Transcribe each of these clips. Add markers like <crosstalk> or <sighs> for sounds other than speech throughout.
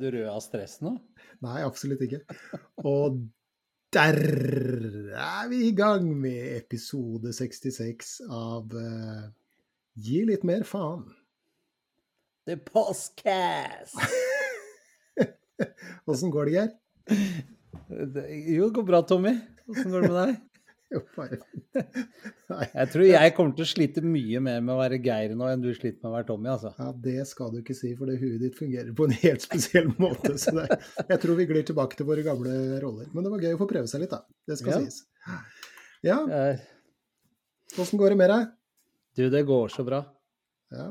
Du rød av stress nå? Nei, absolutt ikke. Og der er vi i gang med episode 66 av uh, Gi litt mer faen. The Postcast! <laughs> Åssen går det, Geir? Jo, det går bra, Tommy. Åssen går det med deg? Jeg tror jeg kommer til å slite mye mer med å være Geir nå enn du sliter med å være Tommy, altså. Ja, Det skal du ikke si, for det huet ditt fungerer på en helt spesiell <laughs> måte. Så det, jeg tror vi glir tilbake til våre gamle roller. Men det var gøy å få prøve seg litt, da. Det skal Ja. sies. Ja, åssen går det med deg? Du, det går så bra. Ja,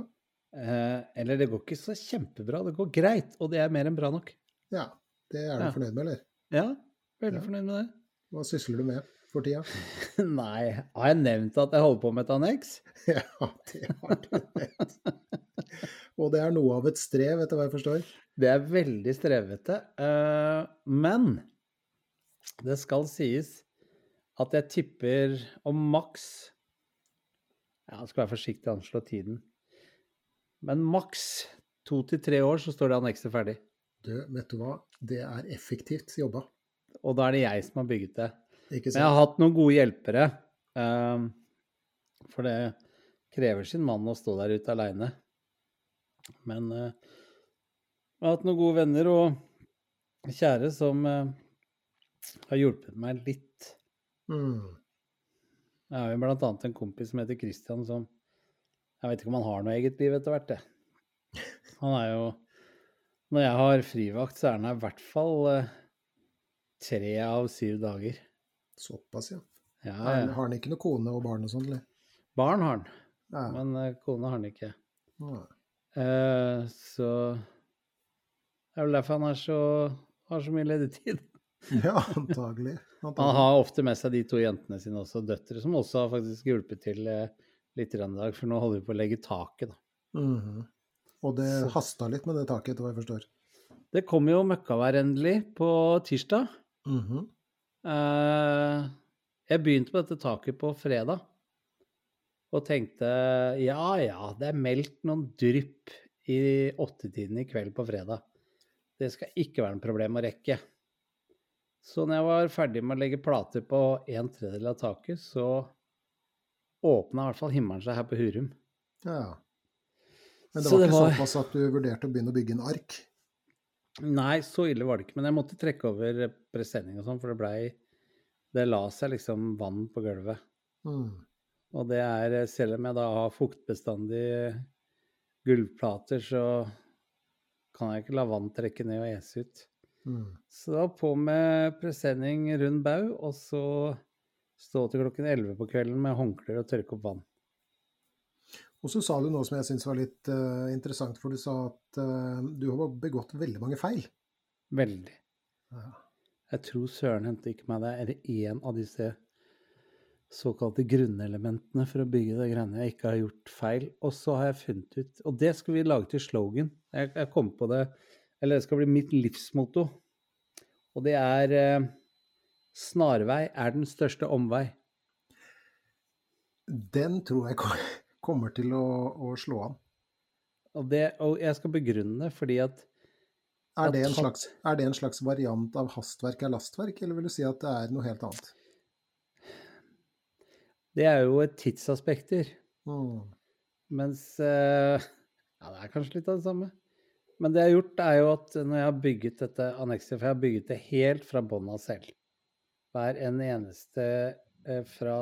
Eh, eller det går ikke så kjempebra. Det går greit, og det er mer enn bra nok. ja. Det er du Ja. fornøyd med, eller? Ja, veldig fornøyd med det. Hva sysler du med for tida? <laughs> Nei, har jeg nevnt at jeg holder på med et anneks? <laughs> Ja, det har du nevnt. Og det er noe av et strev, etter hva jeg forstår. Det er veldig strevete. eh, men det skal sies at jeg tipper om maks Ja, jeg skal være forsiktig og anslå tiden. Men maks to til tre år så står det annekset ferdig. Du, vet du hva? Det er effektivt jobba. Og da er det jeg som har bygget det. Ikke Men jeg har hatt noen gode hjelpere. Um, for det krever sin mann å stå der ute aleine. Men uh, jeg har hatt noen gode venner og kjære som uh, har hjulpet meg litt. Mm. Jeg har jo blant annet en kompis som heter Christian, som Jeg vet ikke om han har noe eget liv etter hvert, det. Han er jo Når jeg har frivakt, så er han her i hvert fall uh, tre av syv dager. Såpass, ja. Ja, Har han- ja. har han ikke noe kone og barn og sånt, eller? Barn har han, Ja. men eh, kone har han ikke. Eh, så det er vel derfor han er så, har så mye ledig tid. <laughs> ja, antagelig. Han har ofte med seg de to jentene sine også, døtre, som også har faktisk hjulpet til eh, litt i dag, for nå holder vi på å legge taket, da. Mhm. Og det Så- hasta litt med det taket, etter hva jeg forstår. Det kom jo møkkavær endelig på tirsdag. Mhm. Eh, jeg begynte på dette taket på fredag og tenkte ja ja, det er meldt noen drypp i åttetiden i kveld på fredag. Det skal ikke være noe problem å rekke. Så når jeg var ferdig med å legge plater på en tredjedel av taket, så åpna i hvert fall himmelen seg her på Hurum. Ja. Men det Så var det ikke var- såpass at du vurderte å begynne å bygge en ark? Nei, så ille var det ikke. Men jeg måtte trekke over presenning og sånn, for det blei Det la seg liksom vann på gulvet. Mm. Og det er, selv om jeg da har fuktbestandige gulvplater, så kan jeg ikke la vann trekke ned og ese ut. Mm. Så da på med presenning rund bau, og så stå til klokken 11 på kvelden med håndklær og tørke opp vann. Og så sa du noe som jeg syns var litt uh, interessant, for du sa at uh, du har begått veldig mange feil. Veldig. Ja. Jeg tror søren hente ikke meg det er én av disse såkalte grunnelementene for å bygge det greiene jeg ikke har gjort feil. Og så har jeg funnet ut Og det skal vi lage til slogan. Jeg, jeg kom på det Eller det skal bli mitt livsmotto. Og det er eh, Snarvei er den største omvei. Den tror jeg ko- kommer til å, å slå an. Og, det, og jeg skal begrunne det fordi at Er det, en slags, er det en slags variant av hastverk er lastverk, eller vil du si at det er noe helt annet? det er jo et tidsaspekter. Mm. Mens eh, Ja, det er kanskje litt av det samme. Men det jeg har gjort, er jo at når jeg har bygget dette annekset For jeg har bygget det helt fra bånn av selv. Hver en eneste eh, fra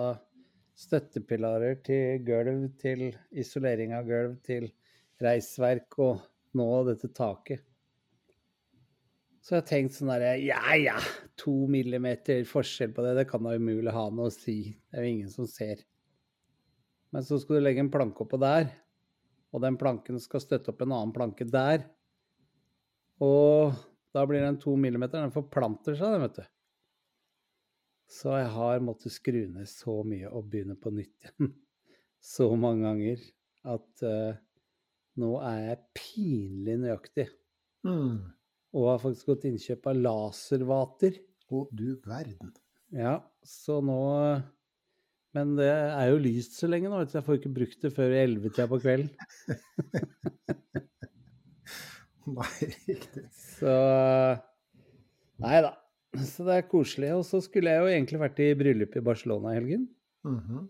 støttepilarer til gulv, til isolering av gulv, til reisverk og nå dette taket. Så jeg har tenkt sånn derre Ja ja, to millimeter forskjell på det, det kan da umulig ha noe å si. Det er jo ingen som ser. Men så skal du legge en planke oppå der, Og den planken skal støtte opp en annen planke der. Og da blir den to millimeter. Den forplanter seg, den, vet du. Så jeg har måttet skru ned så mye og begynne på nytt <laughs> igjen så mange ganger at uh, nå er jeg pinlig nøyaktig. Mm. Og har faktisk gått innkjøp av laservater. Å, du verden. Ja, så nå Men det er jo lyst så lenge nå, så jeg får ikke brukt det før i ellevetida på kvelden. <laughs> Nei, riktig. Så Nei da. <clears throat> Så det er koselig. Og så skulle jeg jo egentlig vært i bryllup i Barcelona i helgen. Mm -hmm.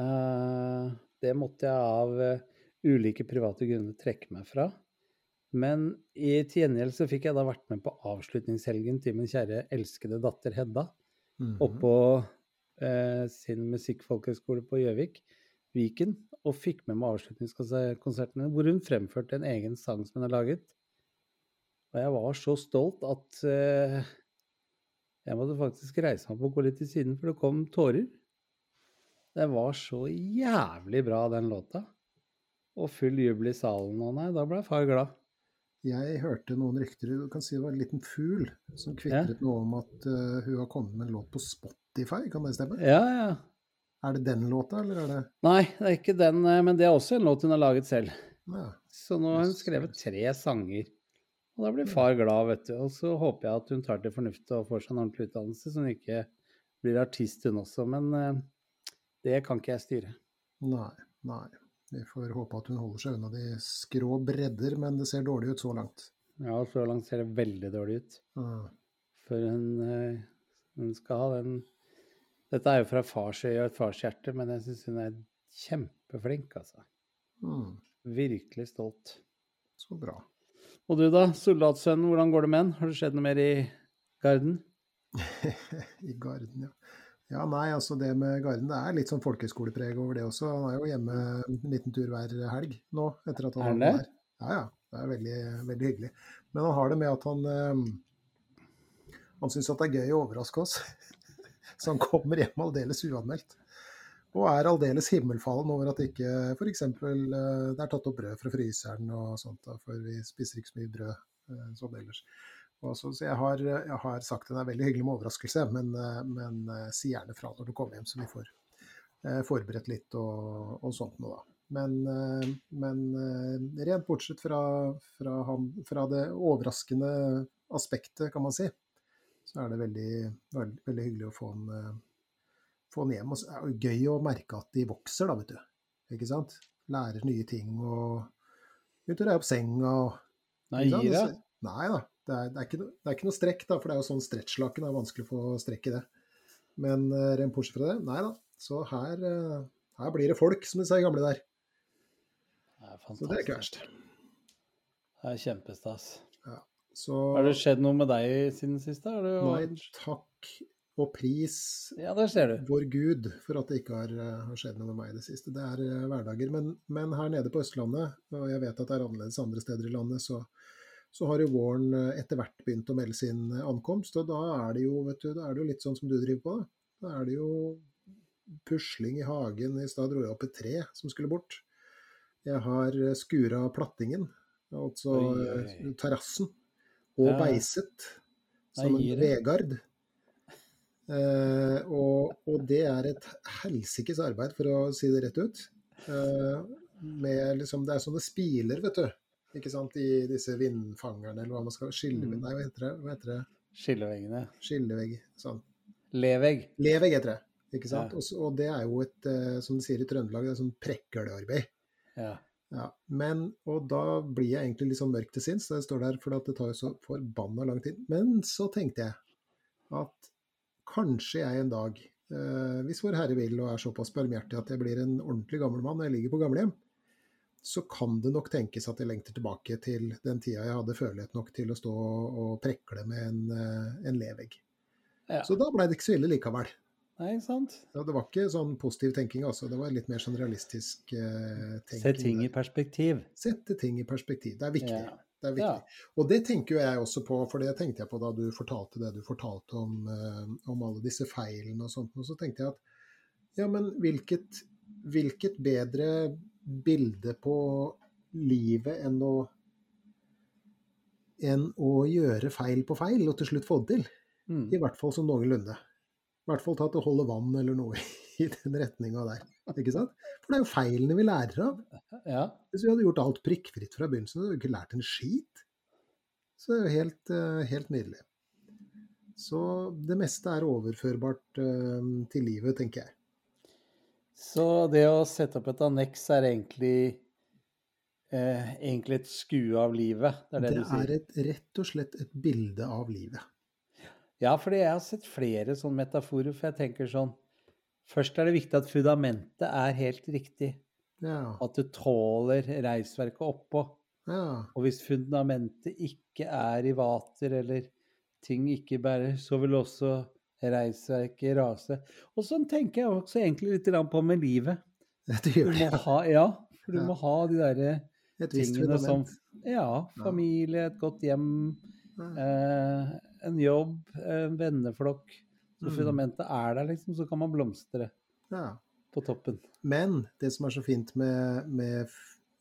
uh, det måtte jeg av uh, ulike private grunner trekke meg fra. Men i til gjengjeld så fikk jeg da vært med på avslutningshelgen til min kjære elskede datter Hedda. Mm -hmm. Oppå uh, sin musikkfolkehøgskole på Gjøvik, Viken. Og fikk med meg avslutningskonsertene hvor hun fremførte en egen sang som hun har laget. Og jeg var så stolt at uh, jeg måtte faktisk reise meg opp og gå litt til siden, for det kom tårer. Det var så jævlig bra, den låta. Og full jubel i salen. Og nei, da ble far glad. Jeg hørte noen rykter, du kan si det var en liten fugl, som kvitret ja. noe om at uh, hun har kommet med en låt på Spotify, kan det stemme? Ja, ja. Er det den låta, eller er det Nei, det er ikke den, men det er også en låt hun har laget selv. Ja. Så nå har hun skrevet tre sanger. Og da blir far glad, vet du. Og så håper jeg at hun tar til fornuft og får seg en ordentlig utdannelse, så hun ikke blir artist, hun også. Men uh, det kan ikke jeg styre. Nei, nei. Vi får håpe at hun holder seg unna de skrå bredder, men det ser dårlig ut så langt. Ja, så langt ser det veldig dårlig ut. Mm. For hun, eh, hun, skal ha den Dette er jo fra farsøye og et farshjerte, men jeg syns hun er kjempeflink, altså. Mm. Virkelig stolt. Så bra. Og du da, soldatsønnen, hvordan går det med den? Har det skjedd noe mer i Garden? <laughs> I Garden, ja. Ja, nei, altså det med Garden, det er litt sånn folkehøyskolepreg over det også. Han er jo hjemme en liten tur hver helg nå, etter at han har vært der. Ja, ja. Det er veldig, veldig hyggelig. Men han har det med at han øh, Han syns at det er gøy å overraske oss. <laughs> Så han kommer hjem aldeles uanmeldt. Og er aldeles himmelfallen over at ikke f.eks. Øh, det er tatt opp brød fra fryseren og sånt, for vi spiser ikke så mye brød sånn som ellers. Så, så jeg, har, jeg, har, sagt det er veldig hyggelig med overraskelse, men, eh, men si gjerne fra når du kommer hjem, så vi får forberedt litt og, og sånt noe, da. Men, men rent bortsett fra, fra, han, fra, det overraskende aspektet, kan man si, så er det veldig, veldig, veldig hyggelig å få han, få hjem. Og så er det gøy å merke at de vokser, da, vet du. Ikke sant? Lærer nye ting og begynner å reie opp senga og Nei, gir det? Nei da det er, det, er ikke, det er, ikke, noe strekk, da, for det er jo sånn stretchlaken. Det er vanskelig å få strekk i det. Men uh, rent bortsett fra det, nei da. Så her, uh, her, blir det folk, som de sa i gamle der. Det så det er ikke verst. Det er kjempestas. Ja, så... Har det skjedd noe med deg siden sist? Nei, takk og pris ja, der ser du. vår Gud for at det ikke har, eh, har skjedd noe med meg i det siste. Det er uh, hverdager. Men, men, her nede på Østlandet, og jeg vet at det er annerledes andre steder i landet, så så har jo våren eh, etter hvert begynt å melde sin eh, ankomst. Og da er det jo, vet du, da er det jo litt sånn som du driver på. Da, da er det jo pusling i hagen. I stad dro jeg opp et tre som skulle bort. Jeg har eh, skura plattingen, altså terrassen, og beiset som en Vegard. Eh, og, og, det er et helsikes arbeid, for å si det rett ut. Uh, med liksom, det er sånne spiler, vet du ikke sant, i disse vindfangerne, eller hva man skal skille, mm. Nei, hva heter det? Hva heter det? Skilleveggene. Skillevegg. Sånn. Levegg. Levegg heter det. Ikke sant? Ja. Og, og, det er jo et, eh, som de sier i Trøndelag, det er sånn prekkelarbeid. Ja. ja. Men, og da blir jeg egentlig litt sånn mørk til sinns, det står der, for det tar jo så forbanna lang tid. Men så tenkte jeg at kanskje jeg en dag, eh, hvis Vår Herre vil og er såpass barmhjertig at jeg blir en ordentlig gammel mann og jeg ligger på gamlehjem, så kan det nok tenkes at jeg lengter tilbake til den tida jeg hadde førlighet nok til å stå og prekle med en, eh, en levegg. Ja. Så da blei det ikke så ille likevel. Nei, sant. Ja, det var ikke sånn positiv tenking, altså. Det var litt mer sånn realistisk uh, tenking. Sette ting i perspektiv. Sette ting i perspektiv. Det er viktig. Ja. Det er viktig. Ja. Og det tenker jeg også på, for det tenkte jeg på da du fortalte det du fortalte om, uh, om alle disse feilene og sånt. Og så tenkte jeg at ja, men hvilket, hvilket bedre bilde på livet enn å enn å gjøre feil på feil og til slutt få det til. Mm. I hvert fall som noenlunde. I hvert fall ta til å holde vann eller noe <laughs> i den retninga der. Ikke sant? For det er jo feilene vi lærer av. Ja. Hvis vi hadde gjort alt prikkfritt fra begynnelsen, så hadde vi ikke lært en skit. Så det er jo helt, eh, helt nydelig. Så det meste er overførbart eh, til livet, tenker jeg. Så det å sette opp et anneks er egentlig eh, egentlig et skue av livet? Det er det, Det du sier? er et, rett og slett et bilde av livet. Ja, for jeg har sett flere sånne metaforer, for jeg tenker sånn Først er det viktig at fundamentet er helt riktig. Ja. At du tåler reisverket oppå. ja. Og hvis fundamentet ikke er i vater, eller ting ikke bærer, så vil også reisverket rase. Og sånn tenker jeg også egentlig litt på med livet. Du gjør det. ha, ja, for du må ha de derre tingene som. Ja, familie, et godt hjem, eh, en jobb, en venneflokk. Så Mm. fundamentet er der, liksom, så kan man blomstre Ja. på toppen. Men det som er så fint med, med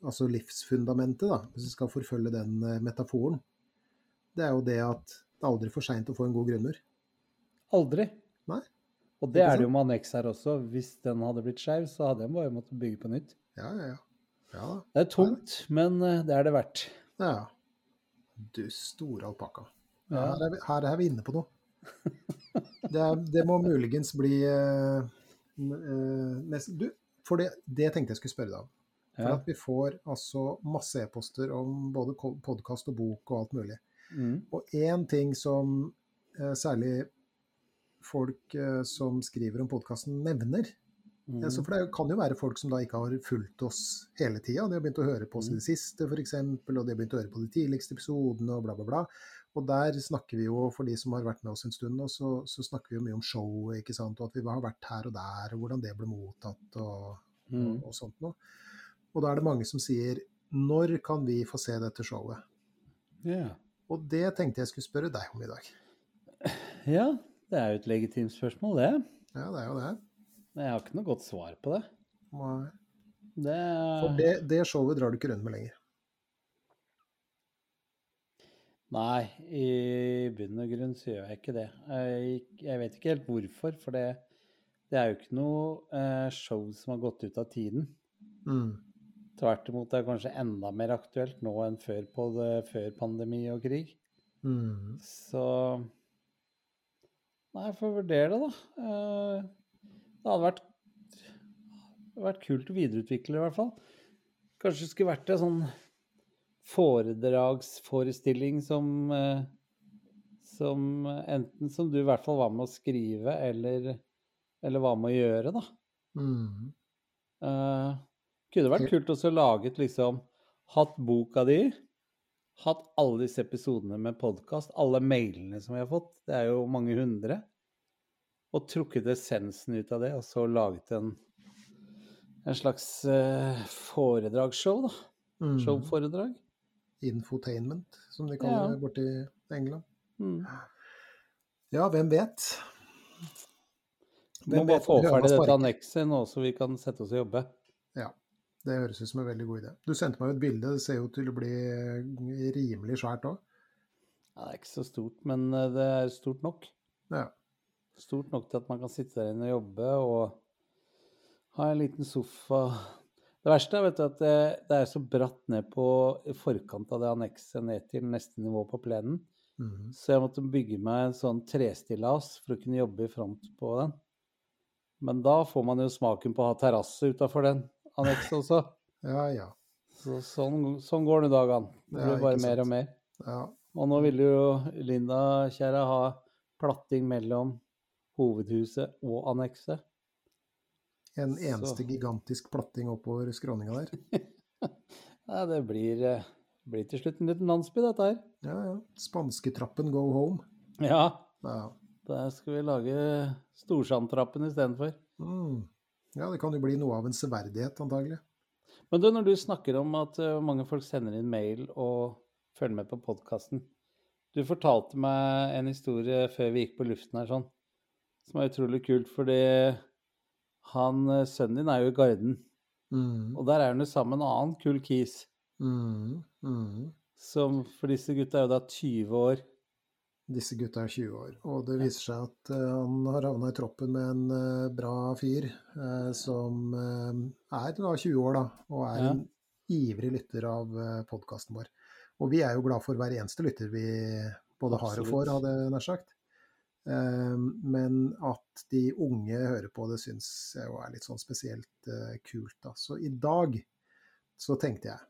altså livsfundamentet, da, hvis vi skal forfølge den eh, metaforen, det er jo det at det er aldri for seint å få en god grunner. Aldri. Nei, Og det er det jo med anneks her også. Hvis den hadde blitt skeiv, så hadde jeg bare måttet bygge på nytt. Ja, ja, ja. Ja. Det er tungt, men eh, det er det verdt. Ja. Du store alpakka. Ja. Her, er her er vi inne på noe. Det, er, det må muligens bli uh, nest, Du, for det, det tenkte jeg skulle spørre deg om. For Ja. at vi får altså masse e-poster om både podkast og bok og alt mulig. Mm. Og én ting som uh, særlig folk som skriver om podkasten, nevner Mm. altså, For det kan jo være folk som da ikke har fulgt oss hele tida. De har begynt å høre på oss i det siste, f.eks., og de har begynt å høre på de tidligste episodene og bla, bla, bla. Og der snakker vi jo, for de som har vært med oss en stund nå, så, så snakker vi jo mye om showet, ikke sant, og at vi har vært her og der, og hvordan det ble mottatt og, Mm. og, og sånt noe. Og da er det mange som sier når kan vi få se dette showet? Yeah. Og det tenkte jeg skulle spørre deg om i dag. ja, det er jo et legitimt spørsmål, det. Ja, det er jo det. Men jeg har ikke noe godt svar på det. Nei. Det, For det, det showet drar du ikke rundt med lenger. Nei, i bunn og grunn så gjør jeg ikke det. Jeg, jeg vet ikke helt hvorfor, for det, det er jo ikke noe eh, show som har gått ut av tiden. Mm. Tvert imot det er kanskje enda mer aktuelt nå enn før, på det, før pandemi og krig. Mm. Så Nei, jeg får vurdere det, da. Eh, Det hadde vært, vært kult å videreutvikle i hvert fall. Kanskje det skulle vært det sånn foredragsforestilling som eh, Som enten som du i hvert fall var med å skrive, eller, eller var med å gjøre, da. Mm. Uh, kunne det vært kult også å laget liksom Hatt boka di, hatt alle disse episodene med podkast, alle mailene som vi har fått, det er jo mange hundre, og trukket essensen ut av det, og så laget en, en slags eh, foredragsshow, da. Mm. Showforedrag. Infotainment, som de kaller Ja. det borti England. Mm. Ja, hvem vet? Vi må bare få ferdig dette annekset nå, så vi kan sette oss og jobbe. Ja, det høres ut som en veldig god idé. Du sendte meg jo et bilde, det ser jo til å bli rimelig svært òg. Ja, det er ikke så stort, men eh, det er stort nok. Ja. Stort nok til at man kan sitte der inne og jobbe og ha en liten sofa. Det verste er at det, det er så bratt ned på forkant av det annekset ned til neste nivå på plenen. Mhm. Så jeg måtte bygge meg en sånn trestillas for å kunne jobbe i front på den. Men da får man jo smaken på å ha terrasse utafor den annekset også. <laughs> ja, ja. Så sånn, sånn går nå dagene. Det Ja, blir bare ikke mer sant. og mer. ja. Og nå ville jo Linda kjære ha platting mellom hovedhuset og annekset. En eneste Så- gigantisk platting oppover skråninga der. <laughs> Ja, det blir, eh, blir til slutt en liten landsby, dette her. Ja, ja. Spansketrappen go home. Ja, Ja. der skal vi lage Storsandtrappen istedenfor. Mm. ja, det kan jo bli noe av en severdighet, antagelig. Men du, når du snakker om at eh, mange folk sender inn mail og følger med på podkasten Du fortalte meg en historie før vi gikk på luften her, sånn, som er utrolig kult, fordi han, eh, sønnen din er jo i Garden. Mm. Og der er han jo sammen med en annen kul kis. Mm. Mm. Som for disse gutta er jo da 20 år. Disse gutta er 20 år, og det viser seg at uh, han har havna i troppen med en uh, bra fyr uh, som er da 20 år, da, og er Ja. en ivrig lytter av podkasten vår. Og vi er jo glad for hver eneste lytter vi både har og får, Absolutt. hadde jeg nær sagt. Eh, men at de unge hører på det, syns jeg jo er litt sånn spesielt eh, kult. Da. Så i dag så tenkte jeg at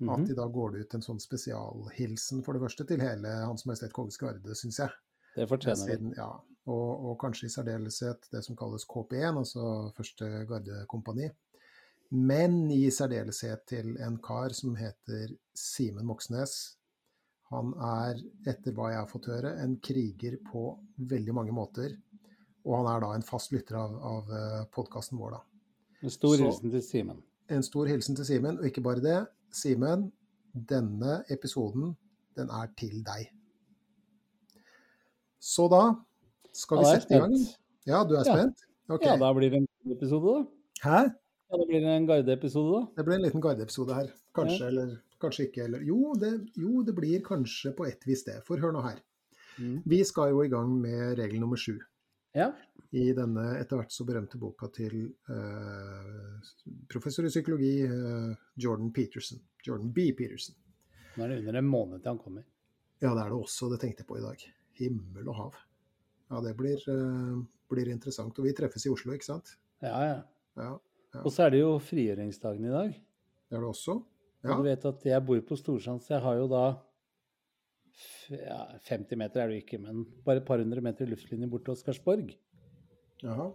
Mhm. i dag går det ut en sånn spesialhilsen for det første til hele Hans Majestet Kongens Garde, syns jeg. Det fortjener vi. Ja, og, og kanskje i særdeleshet det som kalles KP1, altså første gardekompani. Men i særdeleshet til en kar som heter Simen Moxnes. Han er, etter hva jeg har fått høre, en kriger på veldig mange måter. Og han er da en fast lytter av, av podkasten vår, da. En stor Så- hilsen til Simen. En stor hilsen til Simen, og ikke bare det. Simen, denne episoden, den er til deg. Så da skal vi er sette i gang. Ja, du er Ja. spent? Okay. Ja, da blir det en episode, da. Hæ? Ja, da blir det en Garde-episode, da. Det blir en liten gardeepisode her. Kanskje, Ja. eller kanskje ikke. Eller jo det, jo, det blir kanskje på et vis det. For hør nå her. Mm. Vi skal jo i gang med regel nummer sju Ja. i denne etter hvert så berømte boka til eh, professor i psykologi eh, Jordan Peterson. Jordan B. Peterson. Nå er det under en måned til han kommer. Ja, det er det også. Det tenkte jeg på i dag. Himmel og hav. Ja, det blir, eh, blir interessant. Og vi treffes i Oslo, ikke sant? Ja, ja. Ja, Og så er det jo frigjøringsdagen i dag. det er det også. Og Ja, du vet at jeg bor på Storsand, så jeg har jo da ja, 50 meter er det ikke, men bare et par hundre meter luftlinje bort til Oscarsborg. Jaha.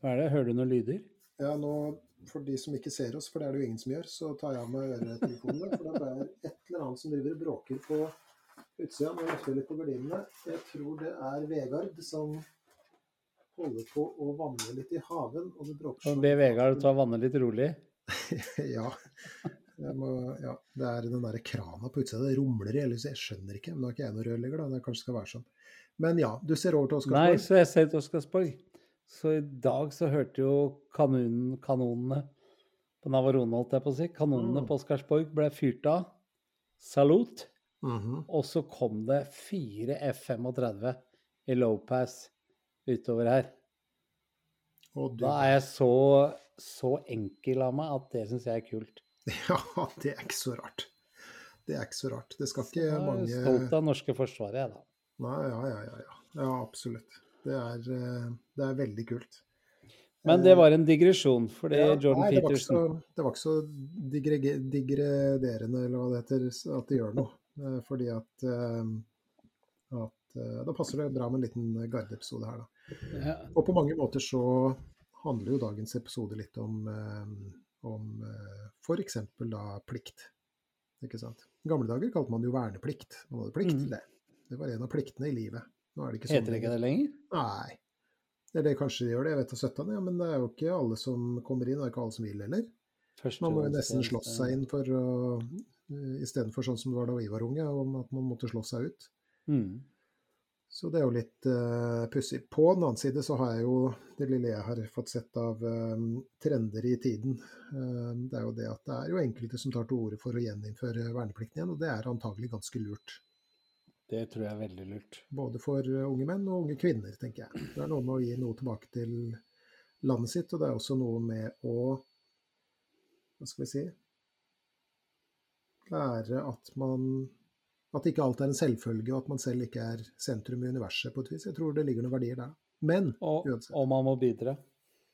Hva er det? Hører du noen lyder? ja, nå for de som ikke ser oss, for det er det jo ingen som gjør, så tar jeg av meg øretelefonene. For det er et eller annet som driver og bråker på utsida. Nå løfter jeg litt på gardinene. Jeg tror det er Vegard som holder på å vanne litt i haven. Og det bråker sånn. be Vegard ta vannet litt rolig. <laughs> ja. Må, ja. Det er den derre krana på utsida. Det rumler i huset. Jeg skjønner ikke. Men da er ikke jeg noen rørlegger, da. Det kanskje skal være sånn. Men ja, du ser over til Nei, så jeg ser til Oscarsborg. Så i dag så hørte jo kanonen, kanonene på Navarone, holdt jeg på å si. Kanonene Mm. på Oscarsborg ble fyrt av. Salut. Mhm. Og så kom det fire F-35 i low pass utover her. Og du Da er jeg så, så enkel av meg at det syns jeg er kult. <laughs> Ja, det er ikke så rart. Det er ikke så rart. Det skal Så mange jeg er stolt av norske forsvaret, jeg, da. Nei, ja, ja, ja. Ja, ja absolutt. Det er, eh, det er veldig kult. Men det var en digresjon, fordi Ja, Jordan nei, det var ikke Peterson så, det var ikke så digraderende, eller hva det heter, at det gjør noe. Eh, Fordi at, eh, at eh, Da passer det bra med en liten gardeepisode her, da. ja, Og på mange måter så handler jo dagens episode litt om, eh, om f.eks. da plikt. Ikke sant. I gamle dager kalte man det jo verneplikt. Man hadde plikt til Mhm. det. Det var en av pliktene i livet. Nå er det ikke sånn. Heter det ikke det lenger? Nei. Eller kanskje de gjør det, jeg vet da søttan. ja, men det er jo ikke alle som kommer inn, det er ikke alle som vil heller. Første Man må jo nesten slåss seg inn for å Istedenfor sånn som det var da vi var unge, om at man måtte slåss seg ut. Mm. Så det er jo litt uh, pussig. På den annen side så har jeg jo det lille jeg har fått sett av um, trender i tiden. um, det er jo det at det er jo enkelte som tar til orde for å gjeninnføre verneplikten igjen, og det er antagelig ganske lurt. Det tror jeg er veldig lurt. Både for unge menn og unge kvinner, tenker jeg. Det er noe med å gi noe tilbake til landet sitt, og det er også noe med å Hva skal vi si Lære at man At ikke alt er en selvfølge, og at man selv ikke er sentrum i universet, på et vis. Jeg tror det ligger noen verdier der. Men Og, uansett. og man må bidra.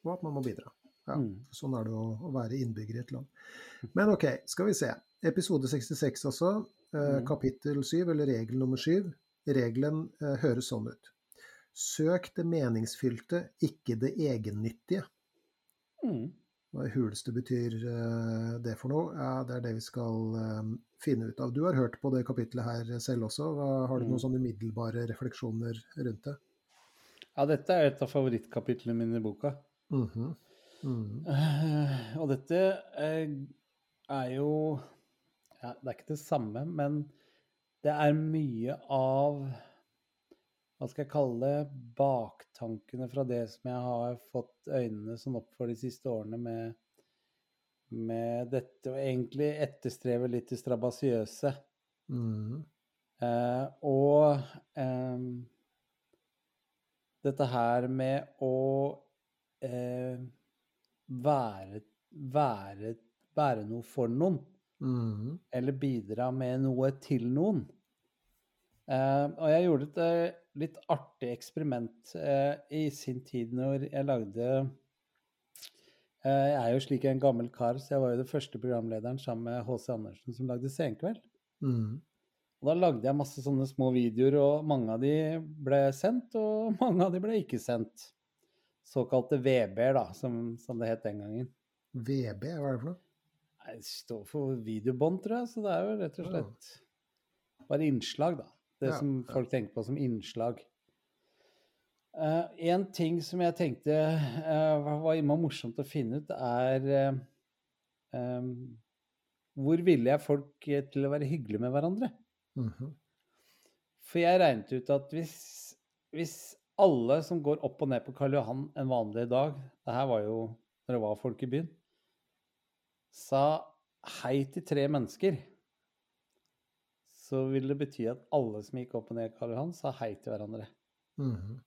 Og at man må bidra. Ja, Mm. Sånn er det å, å være innbygger i et land. Men OK, skal vi se. Episode 66 også. Eh, Mm. Kapittel 7, eller regel nummer 7. Regelen eh, høres sånn ut. Søk det meningsfylte, ikke det egennyttige. Mm. Hva i huleste betyr eh, det for noe? Ja, Det er det vi skal eh, finne ut av. Du har hørt på det kapitlet her selv også. Har du noen Mm. sånne umiddelbare refleksjoner rundt det? Ja, dette er et av favorittkapitlene mine i boka. Mhm. Mhm. Uh, og dette uh, er jo ja, Det er ikke det samme, men det er mye av hva skal jeg kalle det, baktankene fra det som jeg har fått øynene sånn opp for de siste årene med, med dette, og egentlig etterstreve litt det strabasiøse. Mm. Eh, og eh, dette her med å eh, være, være, være noe for noen, Mm. eller bidra med noe til noen. Eh, og jeg gjorde et litt artig eksperiment eh, i sin tid når jeg lagde eh, Jeg er jo slik en gammel kar, så jeg var jo den første programlederen sammen med H.C. Andersen som lagde Senkveld. Mm. Og da lagde jeg masse sånne små videoer, og mange av de ble sendt, og <laughs> mange av de ble ikke sendt. Såkalte VB-er, da, som, som det het den gangen. VB, hva er det for noe? Nei, Det står for videobånd, tror jeg, så det er jo rett og slett bare innslag, da. Det Ja, som ja. folk tenker på som innslag. Eh, en ting som jeg tenkte uh, var innmari morsomt å finne ut, er uh, um, Hvor ville jeg folk til å være hyggelige med hverandre? Mhm. For jeg regnet ut at hvis, hvis alle som går opp og ned på Karl Johan en vanlig dag Det her var jo når det var folk i byen. Sa hei til tre mennesker, så vil det bety at alle som gikk opp og ned Karl Johan, sa hei til hverandre. Mhm.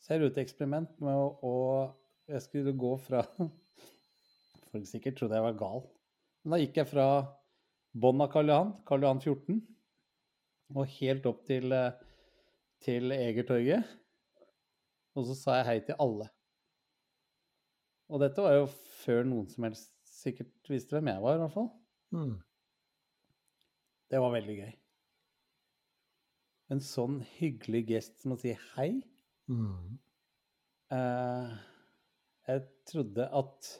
Så jeg gjorde et eksperiment med å, å Jeg skulle gå fra <laughs> Folk sikkert trodde jeg var gal. Men da gikk jeg fra bånn av Karl Johan, Karl Johan 14, og helt opp til, eh, til Egertorget. Og så sa jeg hei til alle. Og dette var jo før noen som helst sikkert visste hvem jeg var, i hvert fall. Mm. Det var veldig gøy. En sånn hyggelig gest som å si hei. Mm. Eh, jeg trodde at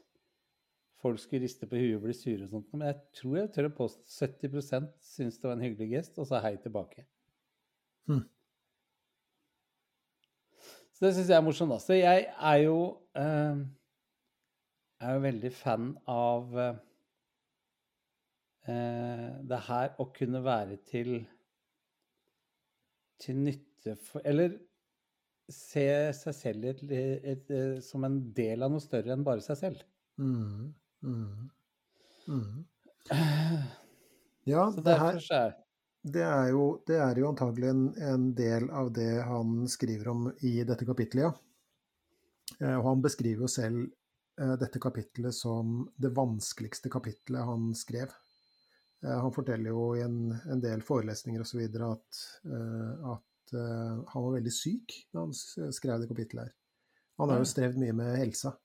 folk skulle riste på huet og bli sure og sånt, men jeg tror jeg tør å påstå 70% syntes det var en hyggelig gest, og sa hei tilbake. Mm. Så det syns jeg er morsomt, da. Så jeg er jo eh, er jo veldig fan av eh, det her å kunne være til til nytte for Eller se seg selv et, et, et, som en del av noe større enn bare seg selv. Mm. Mm. Mm. <sighs> Ja, Så det her er Det er jo, det er jo antagelig en, en del av det han skriver om i dette kapitlet, ja. Eh, Og han beskriver jo selv eh, dette kapitlet som det vanskeligste kapitlet han skrev. Eh, Han forteller jo i en, en del forelesninger osv. at, eh, at eh, han var veldig syk da han skrev det kapittelet her. Han har jo strevd mye med helsa.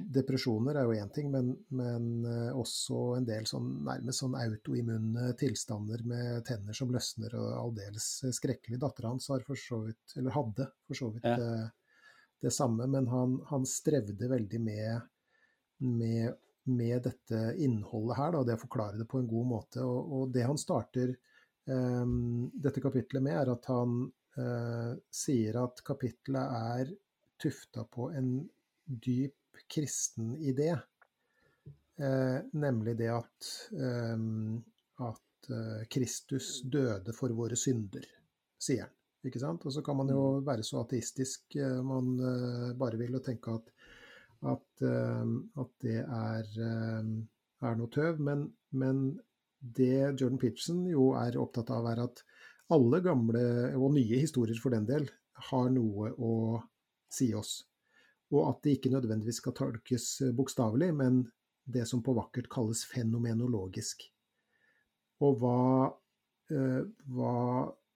mm. Depresjoner er jo én ting, men, men også en del sånn, nærmest sånn autoimmune tilstander med tenner som løsner og aldeles skrekkelig. Dattera hans har for så vidt, eller hadde for så vidt Ja. eh, det samme, men han, han strevde veldig med, med, med dette innholdet her, da, det å forklare det på en god måte. Og, og det han starter um, dette kapitlet med, er at han uh, sier at kapitlet er tufta på en dyp kristen idé. Uh, nemlig det at, um, at uh, Kristus døde for våre synder, sier han. Ikke sant? Og så kan man jo være så ateistisk man bare vil og tenke at, at, eh, at det er, eh, er noe tøv. Men, men det Jordan Peterson jo er opptatt av, er at alle gamle og nye historier for den del har noe å si oss. Og at det ikke nødvendigvis skal tolkes bokstavelig, men det som på vakkert kalles fenomenologisk. Og hva, eh,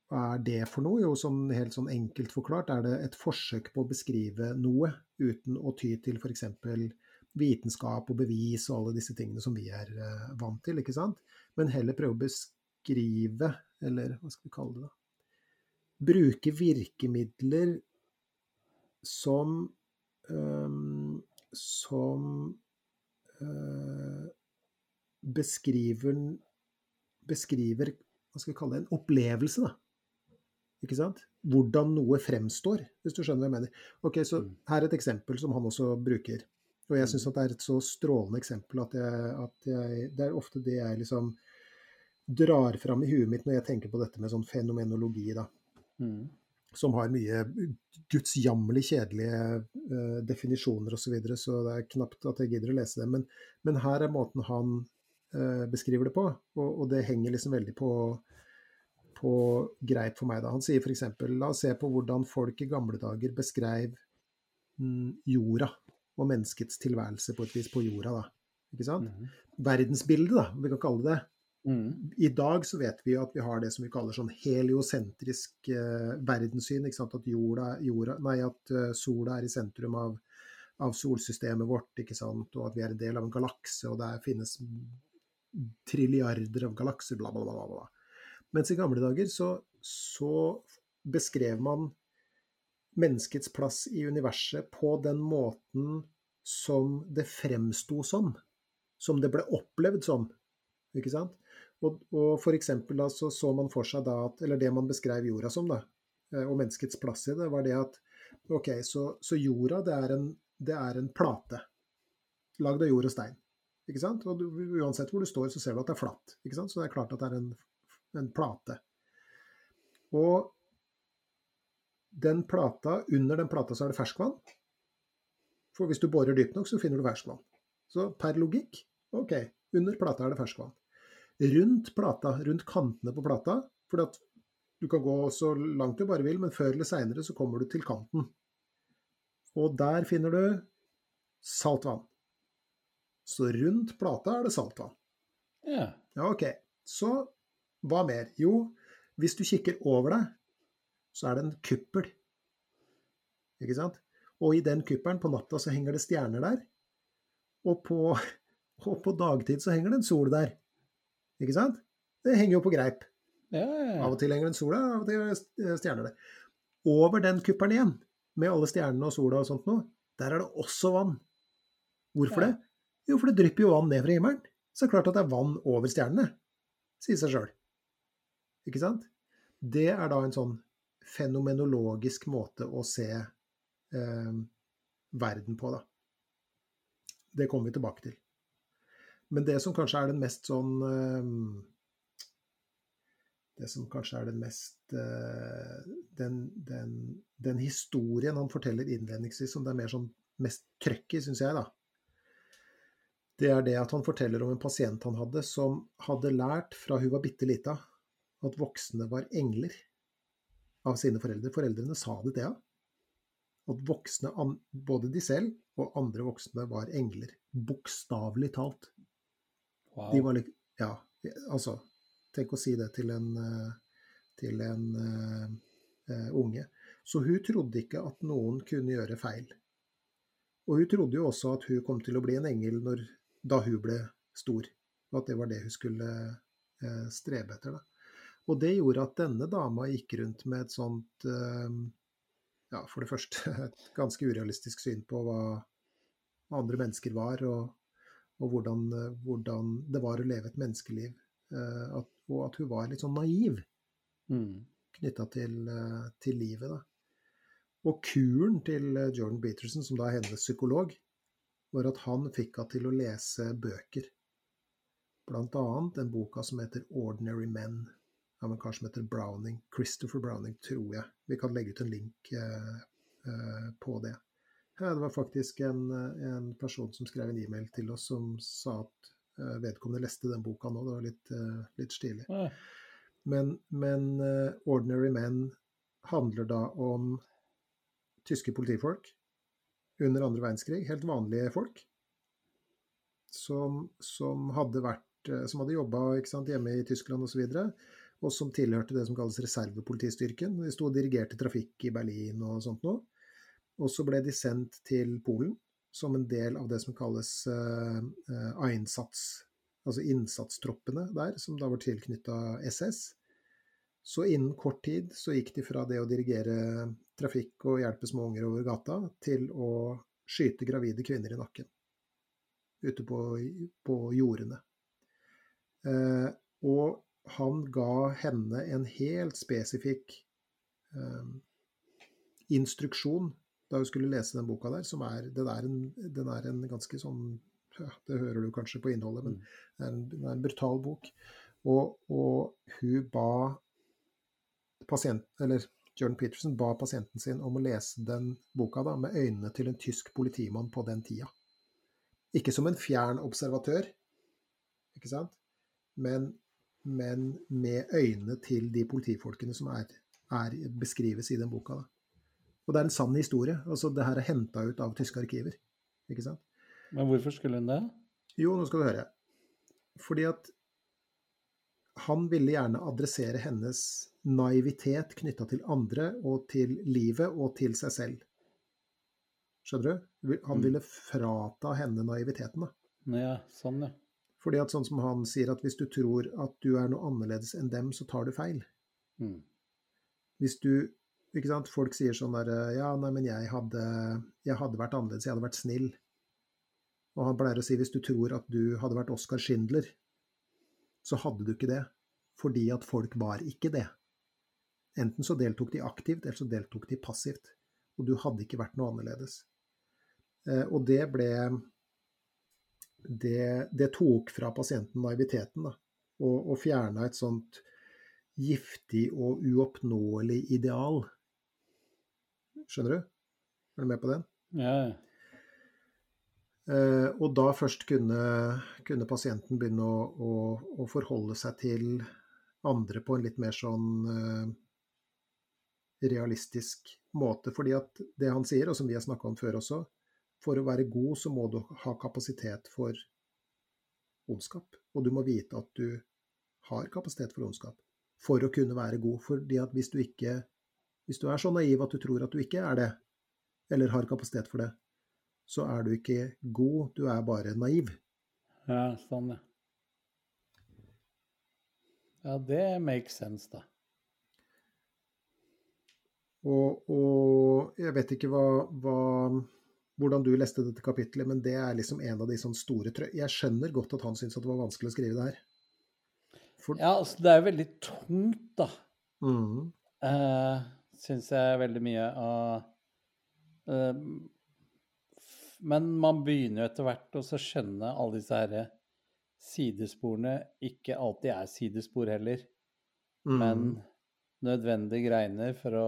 hva er det for noe? Jo, sånn helt sånn enkelt forklart er det et forsøk på å beskrive noe uten å ty til f.eks. vitenskap og bevis og alle disse tingene som vi er uh, vant til, ikke sant? Men heller prøve å beskrive, eller hva skal vi kalle det da? Bruke virkemidler som um, som uh, beskriver beskriver hva skal vi kalle det, en opplevelse, da. Ikke sant? Hvordan noe fremstår, hvis du skjønner hva jeg mener. Ok, så Mm. Her er et eksempel som han også bruker. Og jeg syns Mm. at det er et så strålende eksempel at, jeg, at jeg, det er ofte det jeg liksom drar fram i huet mitt når jeg tenker på dette med sånn fenomenologi. da. Mm. som har mye gudsjammerlig kjedelige uh, definisjoner osv., så, videre, så det er knapt at jeg gidder å lese det. Men, men her er måten han uh, beskriver det på, og, og, det henger liksom veldig på, på greit for meg. da. Han sier f.eks.: La oss se på hvordan folk i gamle dager beskrev mm, jorda og menneskets tilværelse på et vis på jorda. da. Ikke sant? Mm. Verdensbildet, da, om vi kan kalle det det. Mm. I dag så vet vi at vi har det som vi kaller sånn heliosentrisk eh, verdenssyn. ikke sant? At, jorda, jorda, nei, at uh, sola er i sentrum av, av, solsystemet vårt, ikke sant? og at vi er en del av en galakse, og der finnes trilliarder av galakser, bla, bla, bla. bla. Mens i gamle dager så, så beskrev man menneskets plass i universet på den måten som det fremsto som. Som det ble opplevd som. Ikke sant? Og, og da, så, så man for seg da at Eller det man beskrev jorda som, da, eh, og menneskets plass i det, var det at OK, så, så jorda, det er, en, det er en plate. Lagd av jord og stein. Ikke sant? Og du, uansett hvor du står, så ser du at det er flatt. Ikke sant? Så det er klart at det er en, en plate. Og den plata, under den plata så er det ferskvann. For hvis du borer dypt nok, så finner du ferskvann. Så per logikk, OK, under plata er det ferskvann rundt plata, rundt kantene på plata. For du kan gå så langt du bare vil, men før eller seinere så kommer du til kanten. Og der finner du saltvann. Så rundt plata er det saltvann. Ja. ja. Ok. Så hva mer? Jo, hvis du kikker over deg, så er det en kuppel. Ikke sant? Og i den kuppelen på natta så henger det stjerner der. Og på, <laughs> og på dagtid så henger det en sol der. Ikke sant? Det henger jo på greip. Ja, ja, Av og til henger den sola, av og til stjerner det. Over den kuppelen igjen, med alle stjernene og sola og sånt noe, der er det også vann. Hvorfor det? Jo, for det drypper jo vann ned fra himmelen. Så det er klart at det er vann over stjernene. Sier seg sjøl. Ikke sant? Det er da en sånn fenomenologisk måte å se eh, verden på, da. Det kommer vi tilbake til. Men det som kanskje er den mest sånn eh, Det som kanskje er den mest eh, den, den, den historien han forteller innledningsvis, som det er mer sånn mest trøkk i, syns jeg, da. Det er det at han forteller om en pasient han hadde, som hadde lært fra hun var bitte lita, at voksne var engler av sine foreldre. Foreldrene sa det til henne. At voksne, både de selv og andre voksne, var engler. Bokstavelig talt. Wow. De var litt Ja, altså Tenk å si det til en, eh, til en uh, unge. Så hun trodde ikke at noen kunne gjøre feil. Og hun trodde jo også at hun kom til å bli en engel når, da hun ble stor. Og at det var det hun skulle uh, strebe etter. Da. Og det gjorde at denne dama gikk rundt med et sånt uh, Ja, for det første <laughs> et ganske urealistisk syn på hva andre mennesker var, og og hvordan, eh, hvordan, det var å leve et menneskeliv. Eh, at, og at hun var litt sånn naiv mm. knytta til, eh, til, livet. Da. Og kuren til Jordan Peterson, som da er hennes psykolog, var at han fikk henne til å lese bøker. Blant annet den boka som heter 'Ordinary Men', av en kar som heter Browning. Christopher Browning, tror jeg. Vi kan legge ut en link eh, eh, på det. Ja, det var faktisk en, en, person som skrev en e-mail til oss som sa at uh, vedkommende leste den boka nå. Det var litt, litt stilig. Men, men 'Ordinary Men' handler da om tyske politifolk under andre verdenskrig. Helt vanlige folk. Som, som hadde vært som hadde jobba hjemme i Tyskland osv. Og, så og som tilhørte det som kalles reservepolitistyrken. De sto og dirigerte trafikk i Berlin og sånt noe. Og så ble de sendt til Polen som en del av det som kalles uh, uh, Einsatz, altså innsatstroppene der, som da var tilknytta SS. Så innen kort tid så gikk de fra det å dirigere trafikk og hjelpe små unger over gata, til å skyte gravide kvinner i nakken. Ute på, på jordene. Eh, og han ga henne en helt spesifikk eh, instruksjon da hun skulle lese den boka der, som er Den er en, den er en ganske sånn ja, Det hører du kanskje på innholdet, men mm. det er en, det er en brutal bok. Og, og, hun ba pasient, eller Jordan Peterson ba pasienten sin om å lese den boka da, med øynene til en tysk politimann på den tida. Ikke som en fjern observatør, ikke sant? Men, men med øynene til de politifolkene som er, er, beskrives i den boka. Da. Og det er en sann historie. altså Det her er henta ut av tyske arkiver. ikke sant? Men hvorfor skulle hun det? Jo, nå skal du høre. Fordi at han ville gjerne adressere hennes naivitet knytta til andre og til livet og til seg selv. Skjønner du? Han Mm. ville frata henne naiviteten. da. Ja, sånn, ja. Fordi at sånn som han sier at hvis du tror at du er noe annerledes enn dem, så tar du feil. Mm. Hvis du ikke sant, Folk sier sånn der Ja, nei, men jeg hadde, jeg hadde vært annerledes, jeg hadde vært snill. Og han pleier å si hvis du tror at du hadde vært Oskar Schindler, så hadde du ikke det. Fordi at folk var ikke det. Enten så deltok de aktivt, eller så deltok de passivt. Og du hadde ikke vært noe annerledes. Eh, og det ble det, det tok fra pasienten naiviteten, da. Og, og fjerna et sånt giftig og uoppnåelig ideal. Skjønner du? Er du med på den? Ja. Eh, og da først kunne, kunne pasienten begynne å, å, å, forholde seg til andre på en litt mer sånn uh, realistisk måte. Fordi at det han sier, og som vi har snakka om før også, for å være god så må du ha kapasitet for ondskap. Og du må vite at du har kapasitet for ondskap for å kunne være god. Fordi at hvis du ikke Hvis du er så naiv at du tror at du ikke er det, eller har kapasitet for det, så er du ikke god, du er bare naiv. ja sånn, ja. Ja, det makes sense, da. Og, og jeg vet ikke hva, hva, hvordan du leste dette kapitlet, men det er liksom en av de sånn store trø... Jeg skjønner godt at han syntes at det var vanskelig å skrive det her. For, Ja, altså, det er jo veldig tungt, da. mm, Uh, Syns jeg veldig mye av uh, Men man begynner jo etter hvert å skjønne alle disse her sidesporene ikke alltid er sidespor heller, mm, men nødvendige greiner for å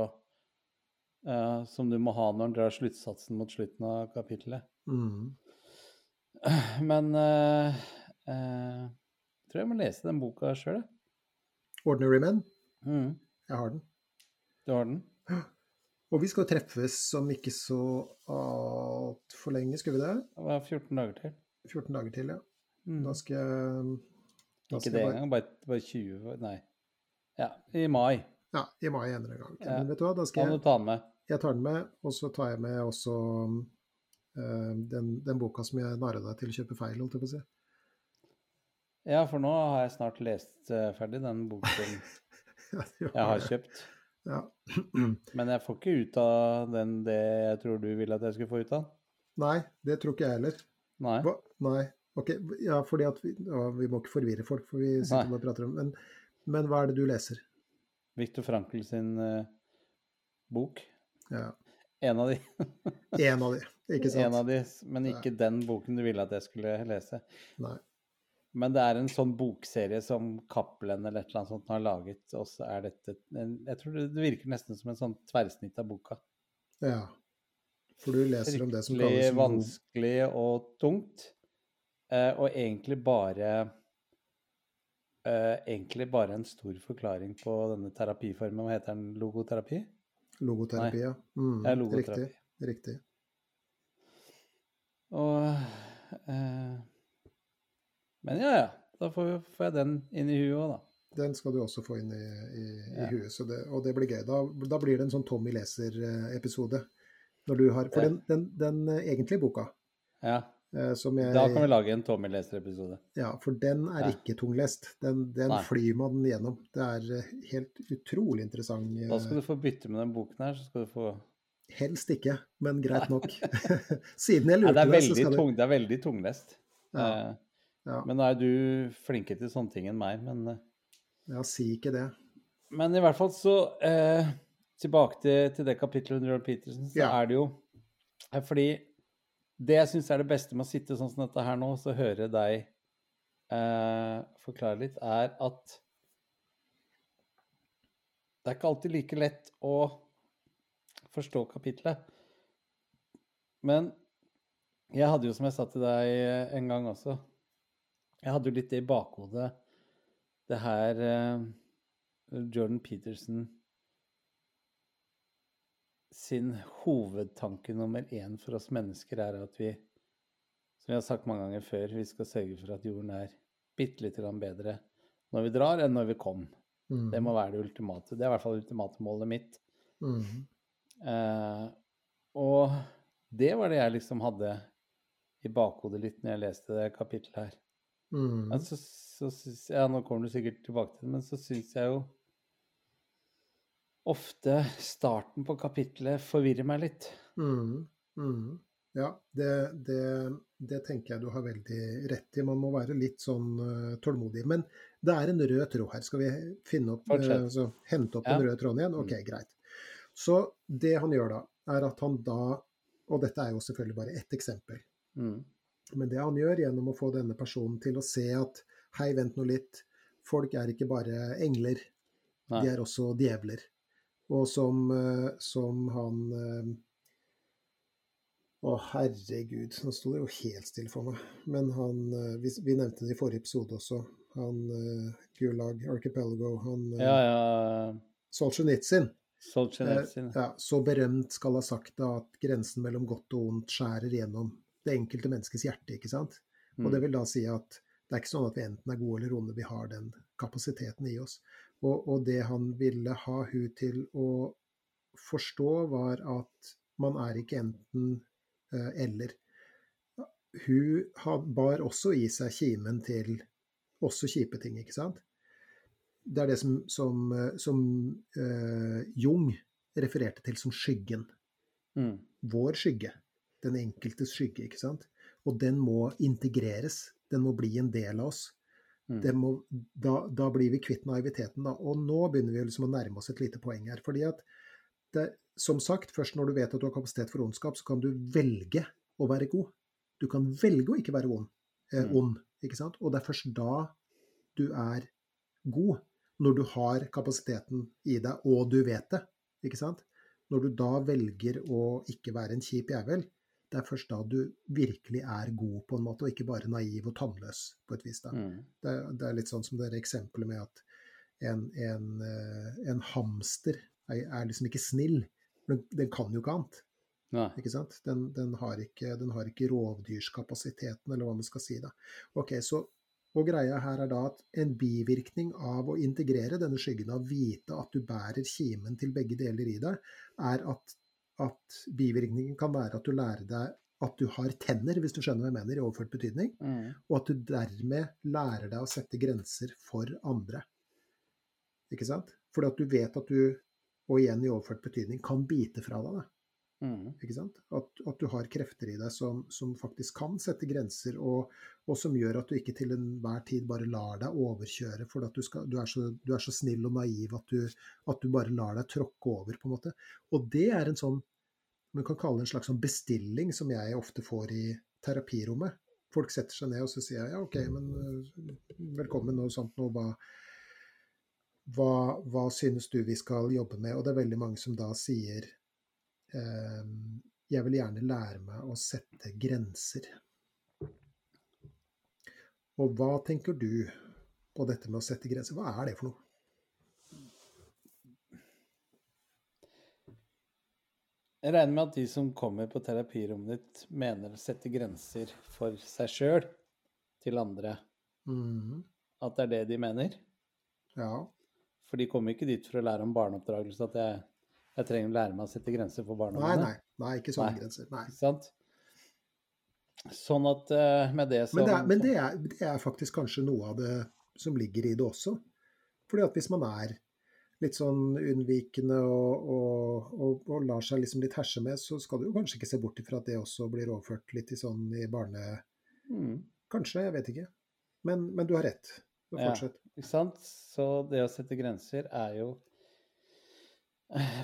eh, Som du må ha når du drar sluttsatsen mot slutten av kapittelet. mm. <clears throat> Men eh, eh, jeg tror jeg må lese den boka sjøl, jeg. Ordinary Men, Mm, jeg har den. du har den? Og vi skal treffes om ikke så altfor lenge, skal vi det? Det var 14 dager til. 14 dager til, ja. Mm. Da skal jeg da Ikke skal det engang, bare, bare 20 Nei. Ja, i mai. Ja, i mai en eller annen gang. Ja. Men vet du hva, da skal jeg ta den med. Jeg tar den med, og så tar jeg med også uh, den, den boka som jeg narra deg til å kjøpe feil, holdt jeg på å si. Ja, for nå har jeg snart lest uh, ferdig den boken <laughs> Ja, jeg har kjøpt. Ja. <clears throat> Men jeg får ikke ut av den det jeg tror du ville at jeg skulle få ut av. Nei, det tror ikke jeg heller. Nei. Hva? Nei. Ok, ja, fordi at vi, å, vi må ikke forvirre folk, for vi sitter Nei. og prater om men, men hva er det du leser? Viktor Frankl sin eh, bok. Ja. En av de. <laughs> En av de, ikke sant? En av de, men ikke den boken du ville at jeg skulle lese. Nei. Men det er en sånn bokserie som Cappelen eller et eller annet sånt har laget, og så er dette en, Jeg tror det, det virker nesten som en sånn tverrsnitt av boka. Ja. For du leser om det som kalles Fryktelig vanskelig og tungt. Eh, og egentlig bare eh, Egentlig bare en stor forklaring på denne terapiformen. Hva heter den? Logoterapi? logoterapi. Ja. Mm, Ja, logoterapi. Riktig. riktig. Og eh, Men ja, ja. Da får, får jeg den inn i huet òg, da. Den skal du også få inn i, i, i huet, det, og det blir gøy. Da, da blir det en sånn Tommy leser-episode. Når du har, For Ja. den, den, den eh, egentlige boka, Ja. Eh, som jeg Da kan vi lage en Tommy leser-episode. Ja, for den er Ja. ikke tunglest. Den, den flyr man gjennom. Det er eh, helt utrolig interessant. eh, Da skal du få bytte med den boken her, så skal du få Helst ikke, men greit nok. <laughs> <laughs> Siden jeg lurte deg, så skal du tung, det er veldig tunglest. Ja, Eh, ja. Men nå er du flinkere til sånne ting enn meg. Men, eh, Ja, si ikke det. men i hvert fall så eh, Tilbake til, til det kapittelet under Jordan Peterson, så er det jo eh, Fordi det jeg syns er det beste med å sitte sånn som dette her nå, så høre deg eh, forklare litt, er at Det er ikke alltid like lett å forstå kapitlet. Men jeg hadde jo, som jeg sa til deg eh, en gang også Jeg hadde jo litt det i bakhodet, det her eh, Jordan Peterson sin hovedtanke nummer én for oss mennesker er at vi, som vi har sagt mange ganger før, vi skal sørge for at jorden er bitte lite grann bedre når vi drar, enn når vi kom. Mm. Det må være det ultimate. Det er i hvert fall det ultimate målet mitt. Mm. Eh, og det var det jeg liksom hadde i bakhodet litt når jeg leste det kapittelet her. Mm. Men så, så syns jeg, Nå kommer du sikkert tilbake til det, men så syns jeg jo ofte starten på kapittelet forvirrer meg litt. Mm, mm. Ja, det, det, det, tenker jeg du har veldig rett i. Man må være litt sånn uh, tålmodig. Men det er en rød tråd her. Skal vi finne opp, uh, altså, hente opp ja. den røde tråden igjen? Ok, mm. greit. Så det han gjør da, er at han da Og dette er jo selvfølgelig bare ett eksempel. Mm. Men det han gjør gjennom å få denne personen til å se at hei, vent nå litt, folk er ikke bare engler, Nei. de er også djevler. Og som, eh, som han eh, Å, herregud, nå sto det jo helt stille for meg. Men han eh, Vi, vi nevnte det i forrige episode også. Han Gulag Archipelago, han ja, ja. Solzjenitsyn. Solzhenitsyn. Ja, så berømt skal ha sagt da at grensen mellom godt og ondt skjærer gjennom det enkelte menneskets hjerte, ikke sant. Og det mm. vil da si at det er ikke sånn at vi enten er gode eller onde, vi har den kapasiteten i oss. Og, og, det han ville ha hun til å forstå, var at man er ikke enten uh, eller. Hun had, bar også i seg kimen til også kjipe ting, ikke sant? Det er det som, som, som uh, Jung refererte til som skyggen. Mm. Vår skygge. Den enkeltes skygge, ikke sant. Og den må integreres. Den må bli en del av oss. Mm. Må, da, da, blir vi kvitt naiviteten. Da. Og nå begynner vi liksom å nærme oss et lite poeng her. fordi at det, som sagt, først når du vet at du har kapasitet for ondskap, så kan du velge å være god. Du kan velge å ikke være ond. Eh, mm. ond ikke sant? Og det er først da du er god. Når du har kapasiteten i deg, og du vet det. ikke sant? Når du da velger å ikke være en kjip jævel, det er først da du virkelig er god, på en måte, og ikke bare naiv og tannløs, på et vis. da. Mm. Det, det, er litt sånn som det eksempelet med at en, en, eh, en hamster er, er, liksom ikke snill. Den, den kan jo ikke annet. Ikke sant? Den, den, har ikke, den har ikke rovdyrskapasiteten, eller hva man skal si. da. Ok, så og greia her er da at en bivirkning av å integrere denne skyggen, av vite at du bærer kimen til begge deler i deg, er at at bivirkningen kan være at du lærer deg at du har tenner, hvis du skjønner hva jeg mener, i overført betydning. Mm. Og at du dermed lærer deg å sette grenser for andre. Ikke sant? Fordi at du vet at du, og igjen i overført betydning, kan bite fra deg. Mm. Ikke sant? At, at, du har krefter i deg som, som faktisk kan sette grenser, og, og, som gjør at du ikke til enhver tid bare lar deg overkjøre fordi at du, skal, du, er så, du, er så, snill og naiv at du, at du bare lar deg tråkke over, på en måte. Og det er en sånn man kan kalle det en slags sånn bestilling som jeg ofte får i terapirommet. Folk setter seg ned og så sier jeg, ja, OK, men øh, velkommen og sånt noe, Hva, hva, hva, synes du vi skal jobbe med? Og det er veldig mange som da sier jeg vil gjerne lære meg å sette grenser. Og hva tenker du på dette med å sette grenser? Hva er det for noe? Jeg regner med at de som kommer på terapirommet ditt, mener å sette grenser for seg sjøl til andre. Mm. At det er det de mener? Ja. For de kommer ikke dit for å lære om barneoppdragelse, at jeg, jeg trenger å lære meg å sette grenser for barna nei, Nei, nei, ikke sånne nei. grenser. Nei. Sant? Sånn at uh, med det så Men, det er, men det, er, det er faktisk kanskje noe av det som ligger i det også. Fordi at hvis man er litt sånn unnvikende og, og, og, og, lar seg liksom litt herse med, så skal du kanskje ikke se bort ifra at det også blir overført litt i sånn i barne... Mm. Kanskje, jeg vet ikke. Men, men du har rett. Fortsett. Ja, ikke sant. Så det å sette grenser er jo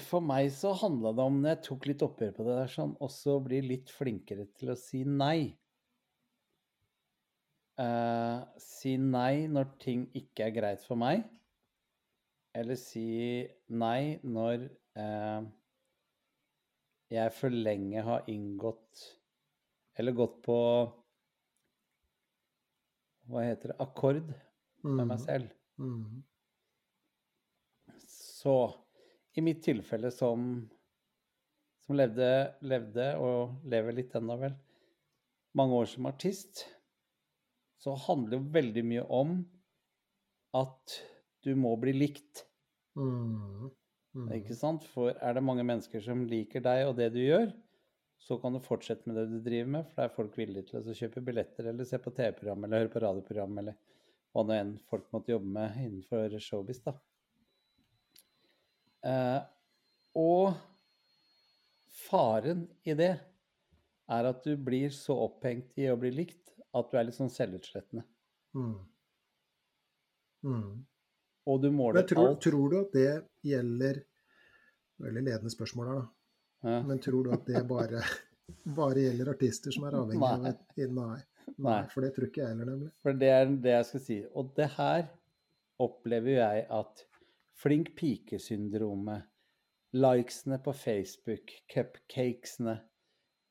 For meg så handla det om, når jeg tok litt oppgjør på det der, sånn, også bli litt flinkere til å si nei. Uh, si nei når ting ikke er greit for meg eller si nei når uh, jeg for lenge har inngått Eller gått på Hva heter det? Akkord med meg selv. Mm. Så i mitt tilfelle som, som levde, levde og lever litt ennå, vel, mange år som artist, så handler det veldig mye om at du må bli likt. Mm. Mm. Ikke sant? For er det mange mennesker som liker deg og det du gjør, så kan du fortsette med det du driver med, for da er folk villige til å kjøpe billetter eller se på TV-program eller høre på radioprogram eller hva nå enn folk måtte jobbe med innenfor showbiz, da. Eh, og faren i det er at du blir så opphengt i å bli likt at du er litt sånn selvutslettende. Mm. Mm. Og du måler Men tror, alt. tror du at det gjelder Veldig ledende spørsmål her, da. Ja. Men tror du at det bare, <laughs> bare gjelder artister som er avhengig av et Nei. Nei. For det tror ikke jeg heller, nemlig. For det er det jeg skal si. Og det her opplever jeg at flink pike-syndromet, likesene på Facebook, cupcakesene,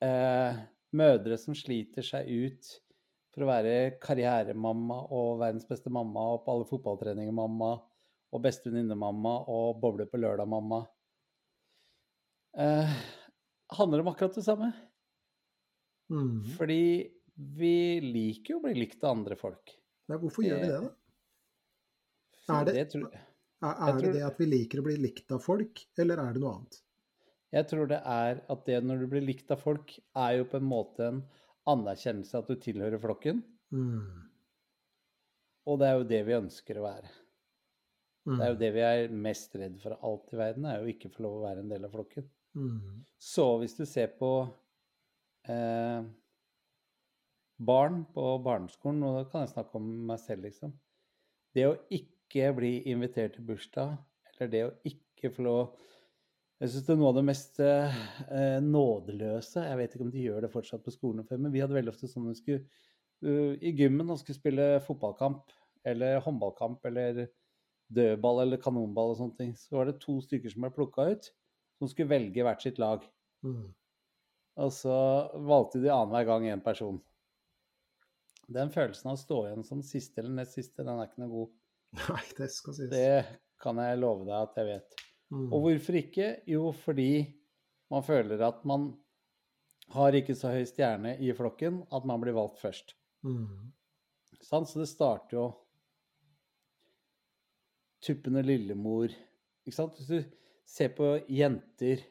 eh, mødre som sliter seg ut for å være karrieremamma og verdens beste mamma og på alle fotballtreninger mamma og bestevenninnemamma og boble på lørdag-mamma, eh, handler om akkurat det samme. Mm. Fordi vi liker jo å bli likt av andre folk. Nei, hvorfor gjør vi det, da? Er det- tror, Jeg er det tror- det at vi liker å bli likt av folk, eller er det noe annet? jeg tror det er at det når du blir likt av folk, er jo på en måte en anerkjennelse at du tilhører flokken. Mm. Og det er jo det vi ønsker å være. Mm. Det er jo det vi er mest redd for av alt i verden, er jo ikke få lov å være en del av flokken. Mm. Så hvis du ser på eh, barn på barneskolen, og da kan jeg snakke om meg selv, liksom. Det å ikke bli invitert til bursdag, eller det å ikke få lov Jeg syns det er noe av det mest eh, nådeløse Jeg vet ikke om de gjør det fortsatt på skolen, men vi hadde veldig ofte sånn at vi skulle uh, i gymmen og skulle spille fotballkamp eller håndballkamp eller dødball eller kanonball og sånne ting. Så var det to stykker som ble plukka ut, som skulle velge hvert sitt lag. Mm. Og så valgte de annenhver gang én person. Den følelsen av å stå igjen som siste eller nest siste, den er ikke noe god. <laughs> Nei, det skal sies. Det kan jeg love deg at jeg vet. Mm. Og hvorfor ikke? Jo, fordi man føler at man har ikke så høy stjerne i flokken at man blir valgt først. Mm. Sant? Så det starter jo Tuppen og lillemor. Ikke sant? Hvis du ser på jenter,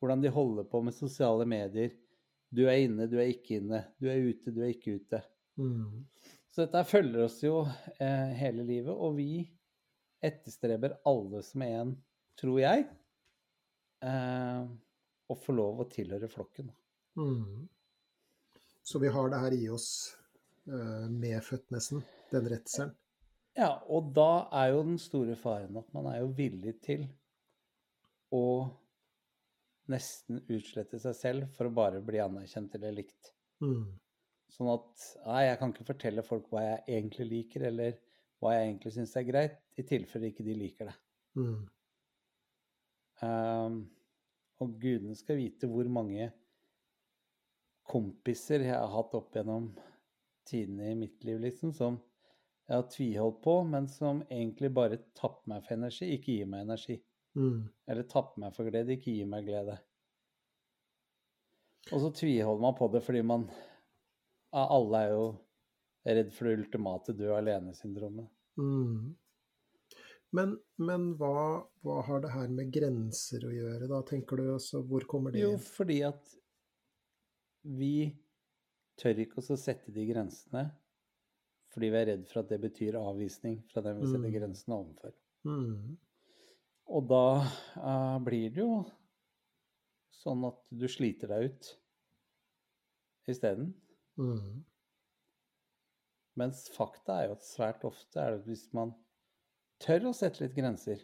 hvordan de holder på med sosiale medier. Du er inne, du er ikke inne. Du er ute, du er ikke ute. Mm. Så dette følger oss jo eh, hele livet, og vi etterstreber alle som er en, tror jeg, eh, å få lov å tilhøre flokken. Mm. Så vi har det her i oss eh, medfødt, nesten, den redselen. Ja, og da er jo den store faren at man er jo villig til å nesten utslette seg selv for å bare bli anerkjent eller likt. Mm. Sånn at nei, jeg kan ikke fortelle folk hva jeg egentlig liker, eller hva jeg egentlig syns er greit, i tilfelle ikke de liker det. Mm. Um, og gudene skal vite hvor mange kompiser jeg har hatt opp gjennom tidene i mitt liv, liksom, som jeg har tviholdt på, men som egentlig bare tapper meg for energi, ikke gir meg energi. Mm. Eller tapper meg for glede, ikke gir meg glede. Og så tviholder man på det fordi man Alle er jo redd for det ultimate dø alene-syndromet. Mm. Men, men hva, hva har det her med grenser å gjøre, da, tenker du? Altså, hvor kommer det Jo, fordi at vi tør ikke å sette de grensene fordi vi er redd for at det betyr avvisning fra den vi setter Mm. grensene overfor. Mm. Og da uh, blir det jo sånn at du sliter deg ut isteden. Mm. Mens fakta er jo at svært ofte er det at hvis man tør å sette litt grenser,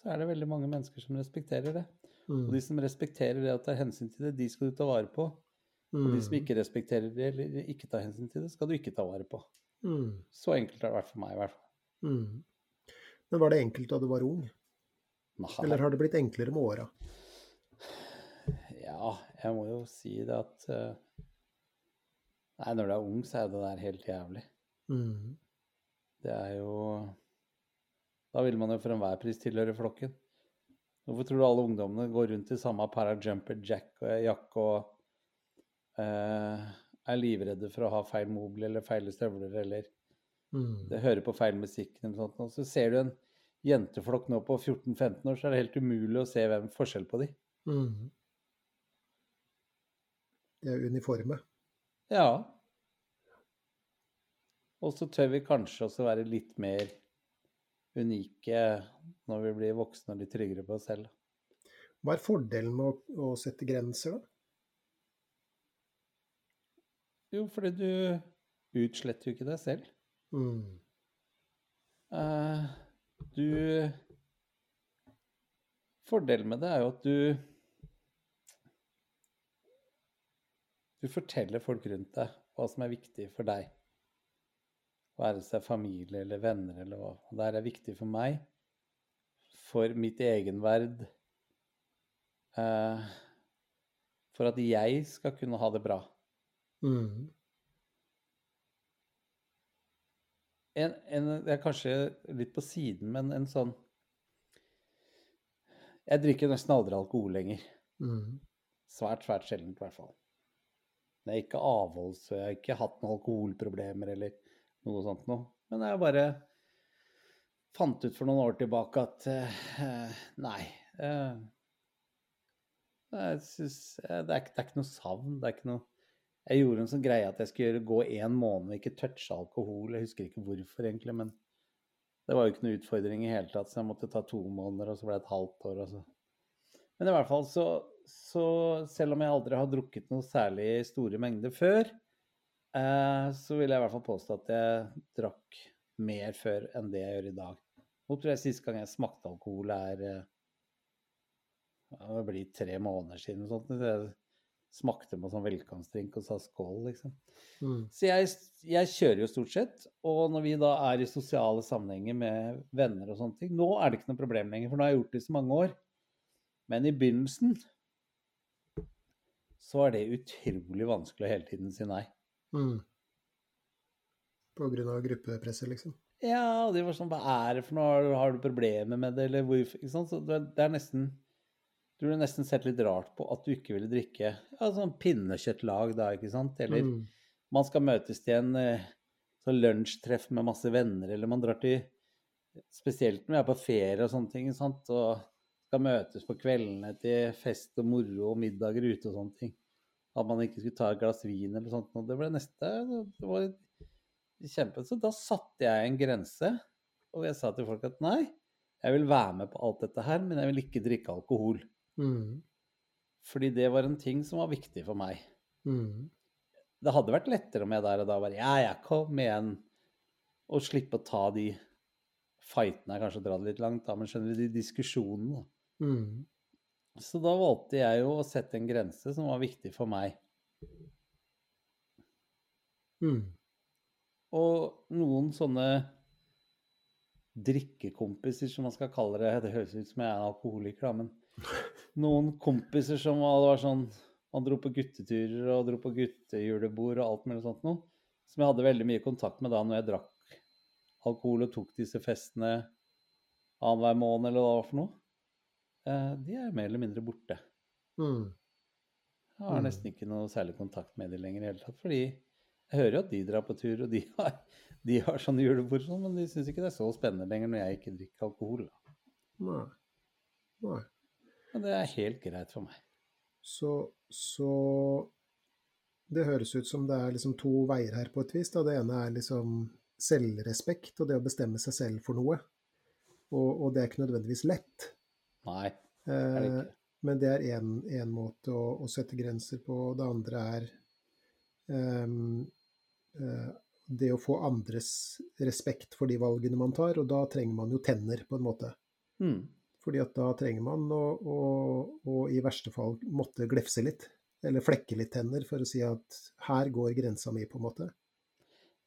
så er det veldig mange mennesker som respekterer det. Og Mm. de som respekterer det og tar hensyn til det, de skal du ta vare på. Og de som Mm. ikke respekterer det eller ikke tar hensyn til det, skal du ikke ta vare på. Mm. Så enkelt er det vært for meg, i hvert fall. Mm. Men var det enkelt da du var ung? Nei. Eller har det blitt enklere med åra? Ja, jeg må jo si det at eh, Nei, når du er ung, så er det der helt jævlig. Mm. Det er jo Da vil man jo for enhver pris tilhøre flokken. Hvorfor tror du alle ungdommene går rundt i samme parajumper jack og jakke og eh, er livredde for å ha feil mobil eller feile støvler eller Mm. det hører på feil musikk eller noe sånt. Så ser du en jenteflokk nå på 14-15 år, så er det helt umulig å se hvem forskjell på de. Mm. De er uniforme. Ja. Og så tør vi kanskje også være litt mer unike når vi blir voksne og litt tryggere på oss selv. Hva er fordelen med å, å sette grenser, da? Jo, fordi du utsletter jo ikke deg selv. Mm. Uh, du Fordelen med det er jo at du Du forteller folk rundt deg hva som er viktig for deg. Være seg familie eller venner eller hva. Og det her er viktig for meg, for mitt egenverd, eh, for at jeg skal kunne ha det bra. Mm. en, en, det er kanskje litt på siden, men en sånn Jeg drikker nesten aldri alkohol lenger. Mm. Svært, svært sjeldent, i hvert fall. Jeg er ikke avholds, jeg har ikke hatt noen alkoholproblemer eller noe sånt noe. Men jeg bare fant ut for noen år tilbake at eh, nei. Eh, synes, eh, det, er, det er ikke noe savn. Det er ikke noe Jeg gjorde en sånn greie at jeg skulle gå én måned og ikke touche alkohol. Jeg husker ikke hvorfor, egentlig, men det var jo ikke noe utfordring i hele tatt, så jeg måtte ta to måneder, og så ble det et halvt år. Og så. Men i hvert fall så, så Selv om jeg aldri har drukket noe særlig store mengder før, eh, så vil jeg i hvert fall påstå at jeg drakk mer før enn det jeg gjør i dag. Nå tror jeg sist gang jeg smakte alkohol er eh, Det blir tre måneder siden. Sånt. Jeg smakte på sånn velkomstdrink og sa skål, liksom. Mm. Så jeg, jeg kjører jo stort sett. Og når vi da er i sosiale sammenhenger med venner og sånne ting Nå er det ikke noe problem lenger, for nå har jeg gjort det i så mange år. Men i begynnelsen så er det utrolig vanskelig å hele tiden si nei. Mm. På grunn av gruppepresset, liksom? Ja, og de var sånn Hva er det for noe? Har du, problemer med det, eller hvorfor? Ikke sant? Så det, det er nesten Du ville nesten sett litt rart på at du ikke ville drikke ja, sånn pinnekjøttlag da, ikke sant? Eller Mm. man skal møtes til en eh, sånn lunsjtreff med masse venner, eller man drar til Spesielt når vi er på ferie og sånne ting, sant? og skal møtes på kveldene til fest og moro og middager ute og sånne ting. At man ikke skulle ta et glass vin eller sånt. Og det ble neste Det var kjempe... Så da satte jeg en grense, og jeg sa til folk at nei, jeg vil være med på alt dette her, men jeg vil ikke drikke alkohol. Mm. Fordi det var en ting som var viktig for meg. Mm. Det hadde vært lettere om jeg der og da bare Ja, ja, kom igjen. Og slippe å ta de fightene er kanskje å dra det litt langt, da, men skjønner du, de diskusjonene. Mm. Så da valgte jeg jo å sette en grense som var viktig for meg. Mm. Og noen sånne drikkekompiser, som man skal kalle det Det høres ut som jeg er en alkoholiker, da, men <laughs> noen kompiser som var sånn Man dro på gutteturer og dro på guttejulebord og alt mulig sånt noe. Som jeg hadde veldig mye kontakt med da når jeg drakk alkohol og tok disse festene annenhver måned, eller hva det var for noe. Eh, de er mer eller mindre borte. Mm. Jeg har Mm. nesten ikke noe særlig kontakt med dem lenger i hele tatt. Fordi jeg hører jo at de drar på tur, og de har, <laughs> de har sånne julebord, sånn, men de syns ikke det er så spennende lenger når jeg ikke drikker alkohol. Da. Nei. Nei. Men det er helt greit for meg. Så, så det høres ut som det er liksom to veier her på et vis. Da. Det ene er liksom selvrespekt og det å bestemme seg selv for noe. Og, og det er ikke nødvendigvis lett. Nei, det er det Eh, ikke. men det er én måte å, å sette grenser på. Det andre er um, uh, det å få andres respekt for de valgene man tar, og da trenger man jo tenner, på en måte. Mm. Fordi at da trenger man å, å, å i verste fall måtte glefse litt, eller flekke litt tenner, for å si at her går grensa mi, på en måte.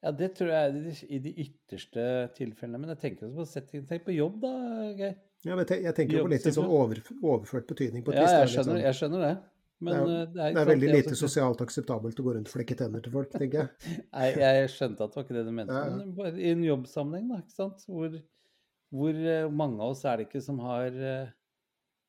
Ja, det tror jeg er i de- ytterste tilfellene. Men jeg tenker også på. Tenk på jobb, da, Geir. Ja, men jeg jeg tenker jo på litt sånn over, overført betydning på et Ja, vis. jeg er skjønner, sånn- jeg skjønner det. Men Det er eh, det er, Det er veldig lite sosialt akseptabelt å gå rundt og flekke tenner til folk, tenker jeg. <laughs> Nei, jeg skjønte at det var ikke det du mente. Ja. Men bare i en jobbsammenheng, da, ikke sant. Hvor, hvor eh, mange av oss er det ikke som har eh,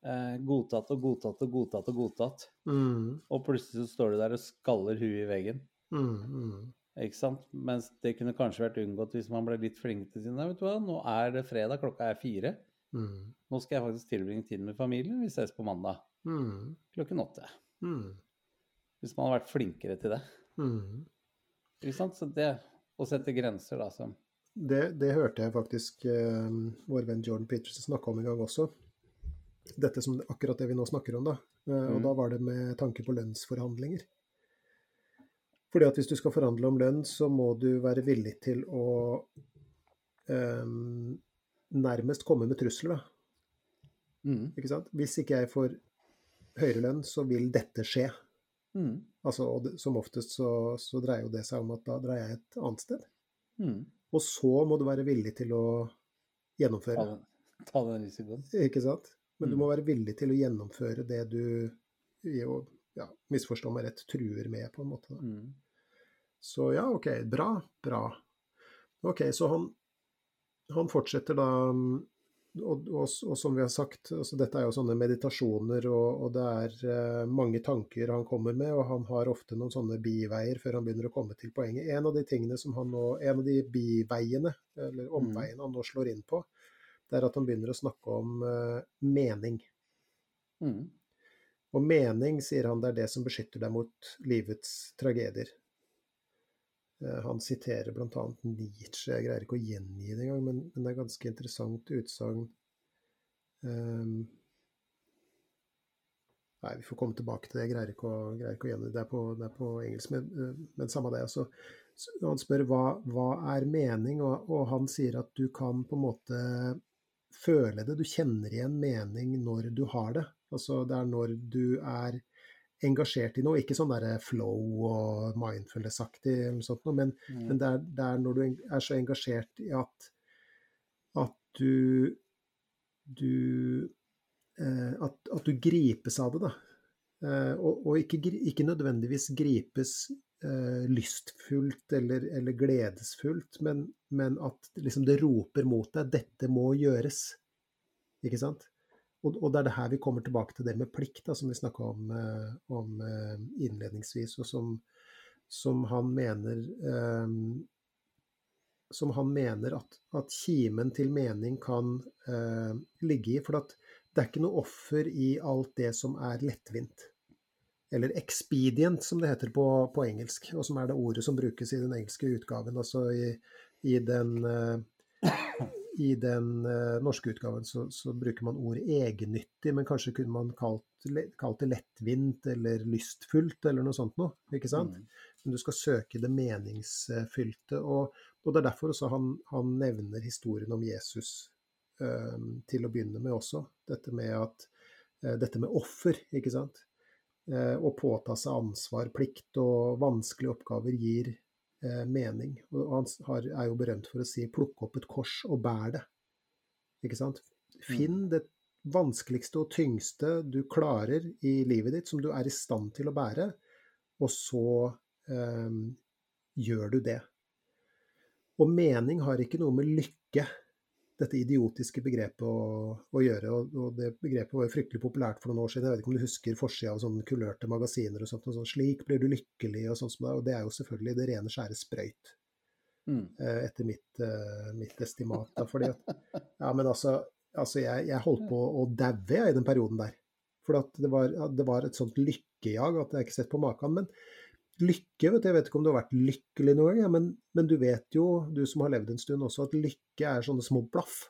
eh, godtatt og godtatt og godtatt og godtatt. Mm, Og plutselig så står du der og skaller huet i veggen. mm, mm. Ikke sant? Mens det kunne kanskje vært unngått hvis man ble litt flink til sin Nei, vet du hva, nå er det fredag, klokka er fire. Mm, Nå skal jeg faktisk tilbringe tid med familien. Vi ses på mandag mm, klokken åtte. mm, Hvis man har vært flinkere til det. mm. Ikke sant? Så det å sette grenser, da, som Det, det hørte jeg faktisk eh, vår venn Jordan Peterson snakke om en gang også. Dette som akkurat det vi nå snakker om, da. Eh, Og Mm. da var det med tanke på lønnsforhandlinger. Fordi at hvis du skal forhandle om lønn, så må du være villig til å eh, nærmest komme med trusler, da. mm. Ikke sant? Hvis ikke jeg får høyere lønn, så vil dette skje. Mm. Altså, og det, som oftest så, så dreier jo det seg om at da dreier jeg et annet sted. Mm. Og så må du være villig til å Ta, gjennomføre. den, ta den risikoen. Ikke sant? Men du Mm. må være villig til å gjennomføre det du jo, ja, misforstå meg rett, truer med, på en måte. Mm. Så ja, OK. Bra. Bra. OK, så han, han fortsetter da mm, og, og, og som vi har sagt, altså dette er jo sånne meditasjoner, og, og det er eh, mange tanker han kommer med, og han har ofte noen sånne biveier før han begynner å komme til poenget. En av de tingene som han nå, en av de biveiene, eller omveiene han nå slår inn på, det er at han begynner å snakke om eh, mening. Mm. Og mening, sier han, det er det som beskytter deg mot livets tragedier. Eh, Han siterer bl.a. Nietzsche, jeg greier ikke å gjengi det engang, men, men det er ganske interessant utsagn. Um, nei, vi får komme tilbake til det, jeg greier ikke å, greier ikke å gjengi det. Er på, det er på engelsk, men, eh, men samme det. Altså, han spør hva, hva er mening, og, og han sier at du kan på en måte føle det, du kjenner igjen mening når du har det. Altså det er når du er engasjert i noe, ikke sånn der flow og mindfulness-aktig, men, Mm. men det, er, det er når du er så engasjert i at, at du du eh, at, at du gripes av det, da. Eh, og og ikke, ikke nødvendigvis gripes eh, lystfullt eller, eller gledesfullt, men, men at liksom det roper mot deg 'dette må gjøres'. Ikke sant? Og, og det er det her vi kommer tilbake til det med plikt, da, som vi snakka om, eh, om eh, innledningsvis, og som, som han mener eh, som han mener at, at kimen til mening kan eh, ligge i. For det er ikke noe offer i alt det som er lettvint. Eller expedient, som det heter på, på engelsk, og som er det ordet som brukes i den engelske utgaven. Altså i, i den, eh, i den eh, norske utgaven så, så bruker man ordet egennyttig, men kanskje kunne man kalt, kalt det lettvint eller lystfullt eller noe sånt noe. Ikke sant? Mm. men du skal søke det meningsfylte. Og, og det er derfor også han, han nevner historien om Jesus eh, til å begynne med også. Dette med, at, eh, dette med offer, ikke sant. Eh, å påta seg ansvar, plikt og vanskelige oppgaver gir eh, mening. Og han har, er jo berømt for å si 'plukk opp et kors og bær det'. Ikke sant. Finn det vanskeligste og tyngste du klarer i livet ditt, som du er i stand til å bære, og så eh, gjør du det. Og mening har ikke noe med lykke, dette idiotiske begrepet, å, å gjøre. Og, og det begrepet var jo fryktelig populært for noen år siden. Jeg vet ikke om du husker forsida av sånne kulørte magasiner og sånt. Og sånn, 'Slik blir du lykkelig', og sånn som det. Og det er jo selvfølgelig det rene, skjære sprøyt, Mm. eh, etter mitt, eh, mitt estimat. Da, fordi at, <laughs> ja, men altså, altså jeg, jeg holdt på å daue i den perioden der. For det, var, det var et sånt lykkejag at jeg ikke har sett på maken. Men lykke, vet du, jeg vet ikke om du har vært lykkelig noen gang, ja, men, men du vet jo, du som har levd en stund også, at lykke er sånne små blaff.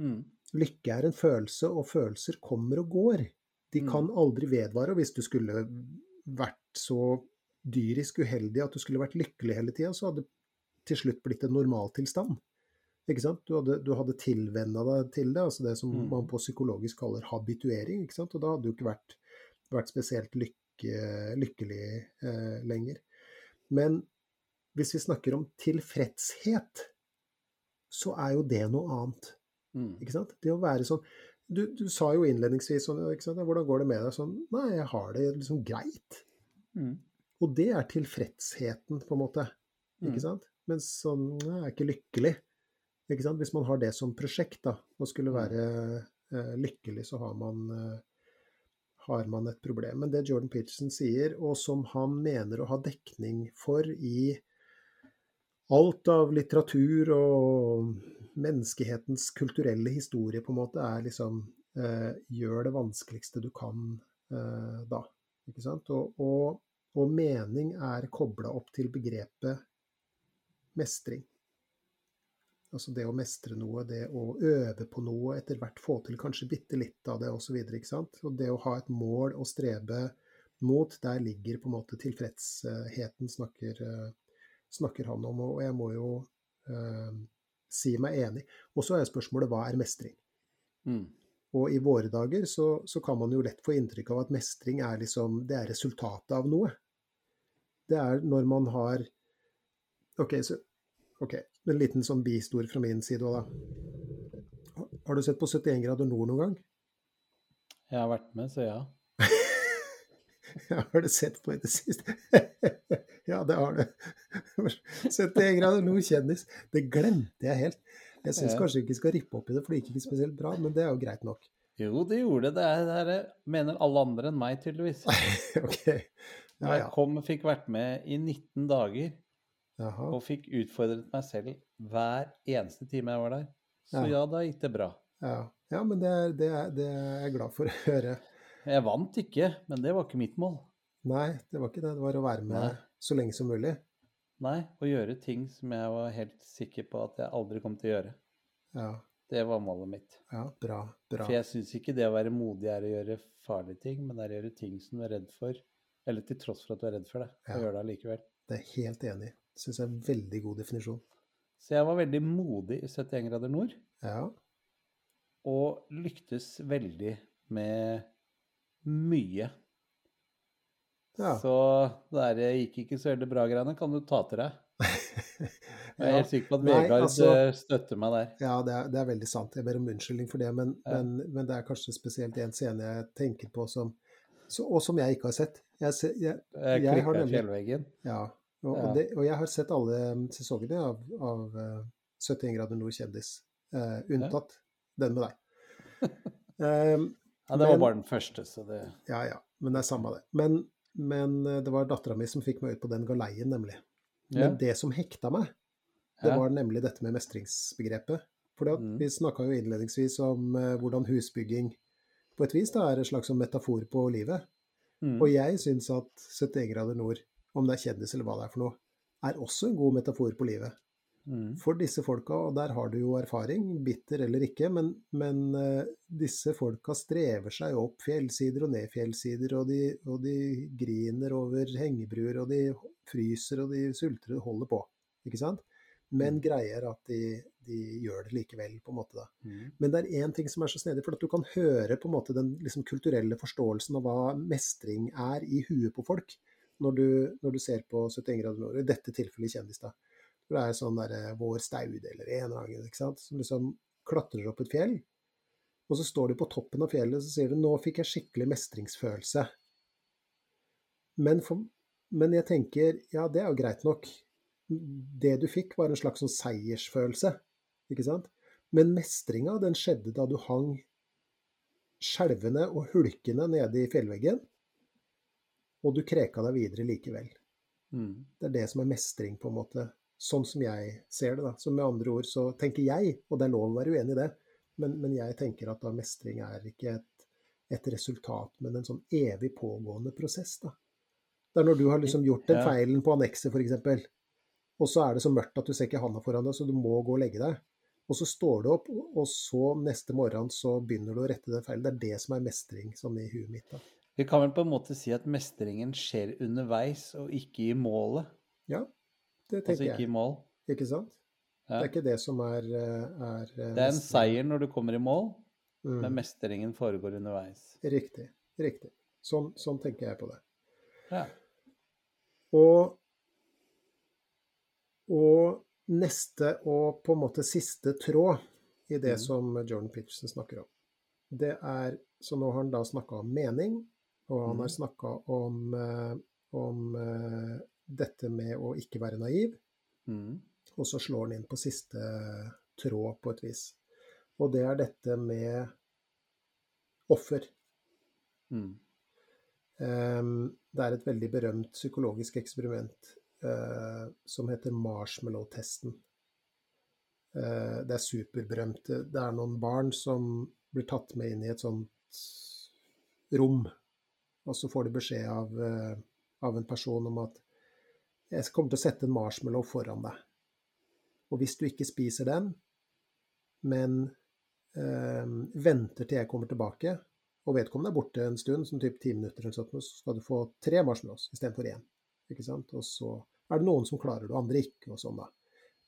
Mm. Lykke er en følelse, og følelser kommer og går. De Mm. kan aldri vedvare. Og hvis du skulle vært så dyrisk uheldig at du skulle vært lykkelig hele tida, så hadde det til slutt blitt en normaltilstand. Ikke sant? Du hadde, du hadde tilvenna deg til det, altså det som Mm. man på psykologisk kaller habituering. ikke sant? Og da hadde du ikke vært, vært spesielt lykke, lykkelig eh, lenger. Men hvis vi snakker om tilfredshet, så er jo det noe annet. Mm. Ikke sant? Det å være sånn Du, du sa jo innledningsvis sånn? 'Hvordan går det med deg?' Sånn Nei, jeg har det liksom greit. Mm. Og det er tilfredsheten, på en måte. Ikke Mm. sant? Men sånn jeg er ikke lykkelig. Ikke sant? Hvis man har det som prosjekt, da, og skulle Mm. være eh, lykkelig, så har man, eh, har man et problem. Men det Jordan Peterson sier, og som han mener å ha dekning for i alt av litteratur og menneskehetens kulturelle historie, på en måte, er liksom eh, Gjør det vanskeligste du kan eh, da. Ikke sant? Og, og, og mening er kobla opp til begrepet mestring. Altså det å mestre noe, det å øve på noe, etter hvert få til kanskje bitte litt av det osv. Og det å ha et mål å strebe mot, der ligger på en måte tilfredsheten, snakker, eh, snakker han om. Og jeg må jo eh, si meg enig. Og så er spørsmålet hva er mestring? Mm. Og i våre dager så, så kan man jo lett få inntrykk av at mestring er liksom Det er resultatet av noe. Det er når man har OK, så ok, en liten sånn bistor fra min side òg, da. Har du sett på 71 grader nord noen gang? Jeg har vært med, så ja. <laughs> Ja, har du sett på i det siste? <laughs> ja, det har du. <laughs> 71 grader nord kjendis. Det glemte jeg helt. Jeg syns Ja. kanskje ikke skal rippe opp i det, for det gikk ikke spesielt bra, men det er jo greit nok. Jo, det gjorde det. Det er, det er, mener alle andre enn meg, tydeligvis. ok. Ja, Jeg ja. kom, fikk vært med i 19 dager Jaha. og fikk utfordret meg selv hver eneste time jeg var der. Så Ja. ja, da gikk det bra. Ja, ja men det er, det, er, det er jeg glad for å høre. Jeg vant ikke, men det var ikke mitt mål. Nei, det var ikke det. Det var å være med Nei. så lenge som mulig. Nei, å gjøre ting som jeg var helt sikker på at jeg aldri kom til å gjøre. Ja, Det var målet mitt. ja bra. bra. For jeg syns ikke det å være modig er å gjøre farlige ting, men det er å gjøre ting som du er redd for. Eller til tross for at du er redd for det, Ja. og gjøre det allikevel. Det er helt enig. Syns jeg er en veldig god definisjon. Så jeg var veldig modig i 71 grader nord, Ja. og lyktes veldig med mye. Ja. Så det der gikk ikke så veldig bra, greiene, kan du ta til deg. <laughs> Jeg er helt sikker på at Vegard altså- eh, støtter meg der. Ja, det er, det er veldig sant. Jeg ber om unnskyldning for det, men, Ja. men, men det er kanskje spesielt en scene jeg tenker på som så, Og som jeg ikke har sett. Jeg, jeg, Jeg Jeg har nemlig- fjellveggen. ja, og, Ja. Og, det, og jeg har sett alle um, sesongene av, av eh, 71 grader nord kjendis, uh, unntatt den med deg. <laughs> Um, Ja, det var Men- bare den første, så det ja ja, men det er samme det. Men, men eh, det var dattera mi som fikk meg ut på den galeien, nemlig. Ja. Men det som hekta meg, det Ja. var nemlig dette med mestringsbegrepet. For Mm. vi snakka jo innledningsvis om uh, hvordan husbygging på et vis da er en slags metafor på livet. Mm. Og jeg syns at 71 grader nord, om det er kjendis eller hva det er for noe, er også en god metafor på livet. Mm. For disse folka, og der har du jo erfaring, bitter eller ikke, men, men uh, disse folka strever seg opp fjellsider og ned fjellsider, og de, og de griner over hengebruer, og de fryser, og de sulter og holder på. Ikke sant? Men Mm. greier at de, de gjør det likevel, på en måte. da. Mm. Men det er én ting som er så snedig, for at du kan høre på en måte den liksom, kulturelle forståelsen av hva mestring er i huet på folk, når du, når du ser på 71 grader nord, i dette tilfellet kjendis, da. Hvor det er sånn derre Vår Staude eller en eller annen, ikke sant, som liksom klatrer opp et fjell. Og så står de på toppen av fjellet og så sier de 'nå fikk jeg skikkelig mestringsfølelse'. Men, for, men jeg tenker ja, det er jo greit nok. Det du fikk, var en slags sånn seiersfølelse, ikke sant? Men mestringa, den skjedde da du hang skjelvende og hulkende nede i fjellveggen, og du kreka deg videre likevel. Mm. Det er det som er mestring, på en måte. Sånn som jeg ser det, da. Så med andre ord så tenker jeg, og det er lov å være uenig i det, men, men jeg tenker at da mestring er ikke et, et resultat, men en sånn evig pågående prosess, da. Det er når du har liksom gjort den feilen på annekset, f.eks., og så er det så mørkt at du ser ikke handa foran deg, så du må gå og legge deg. Og så står du opp, og så neste morgen så begynner du å rette den feilen. Det er det som er mestring, sånn i huet mitt. da. Vi kan vel på en måte si at mestringen skjer underveis, og ikke i målet. Ja, det tenker Altså ikke ikke i mål. Ikke sant? Ja. Det er ikke det som er, eh, er eh, Det er en seier når du kommer i mål, Mm. men mestringen foregår underveis. Riktig. Riktig. Sånn, sånn tenker jeg på det. Ja. Og Og neste og på en måte siste tråd i det Mm. som Jordan Peterson snakker om, det er Så nå har han da snakka om mening, og han Mm. har snakka om, eh, om eh, dette med å ikke være naiv. Mm. Og så slår han inn på siste tråd på et vis. Og det er dette med offer. Mm. Ehm, Det er et veldig berømt psykologisk eksperiment eh, som heter marshmallow-testen. Det er superberømt. Det er noen barn som blir tatt med inn i et sånt rom, og så får de beskjed av, eh, av en person om at jeg kommer til å sette en marshmallow foran deg. Og hvis du ikke spiser den, men øh, venter til jeg kommer tilbake, og vedkommende er borte en stund, som typ ti minutter eller sånt, så skal du få tre marshmallows istedenfor én. Ikke sant? Og så er det noen som klarer det, og andre ikke, og sånn, da.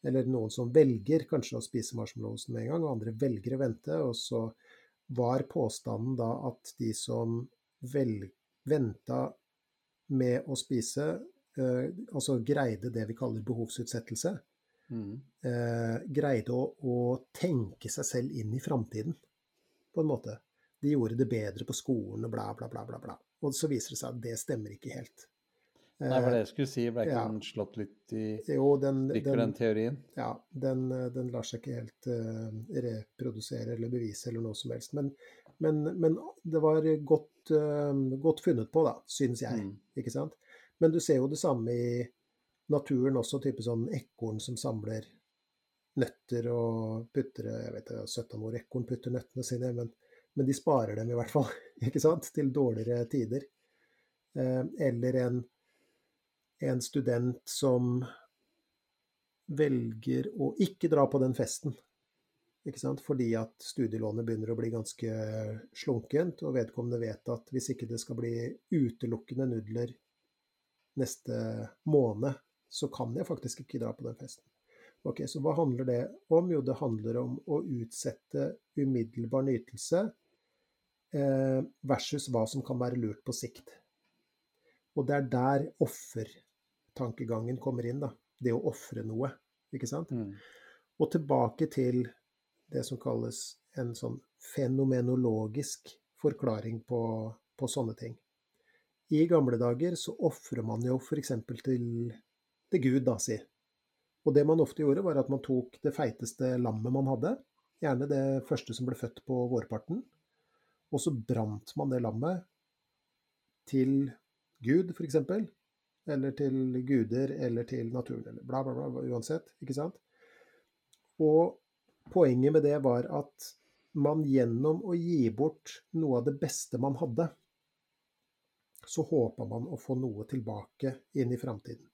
Eller noen som velger kanskje å spise marshmallowsen med en gang, og andre velger å vente. Og så var påstanden da at de som vel, venta med å spise, eh, altså greide det vi kaller behovsutsettelse, Mm. eh, greide å, å tenke seg selv inn i framtiden, på en måte. De gjorde det bedre på skolen og bla, bla, bla, bla. bla. Og så viser det seg at det stemmer ikke helt. Nei, for Eh, det jeg skulle si, ble ikke ja. den slått litt i jo, den, stykker, den teorien? ja, den, eh, den lar seg ikke helt uh, reprodusere eller bevise eller noe som helst. Men, men, men det var godt, eh, godt funnet på, da, syns jeg. Mm. Ikke sant? Men du ser jo det samme i naturen også, type sånn ekorn som samler nøtter og putter Jeg vet ikke, søtta hvor ekorn putter nøttene sine, men, men de sparer dem i hvert fall, <laughs> ikke sant? Til dårligere tider. Eh, eller en, en student som velger å ikke dra på den festen. Ikke sant? Fordi at studielånet begynner å bli ganske slunkent, og vedkommende vet at hvis ikke det skal bli utelukkende nudler neste måned, så kan jeg faktisk ikke dra på den festen. Ok, Så hva handler det om? Jo, det handler om å utsette umiddelbar nytelse eh, versus hva som kan være lurt på sikt. Og det er der offertankegangen kommer inn, da. Det å ofre noe, ikke sant? Mm. Og tilbake til det som kalles en sånn fenomenologisk forklaring på, på sånne ting. I gamle dager så ofrer man jo f.eks. til, til Gud, da, si. Og det man ofte gjorde, var at man tok det feiteste lammet man hadde, gjerne det første som ble født på vårparten, og så brant man det lammet til Gud, f.eks., eller til guder, eller til naturen, eller bla, bla, bla, uansett, ikke sant? Og poenget med det var at man gjennom å gi bort noe av det beste man hadde, så håpa man å få noe tilbake inn i framtiden.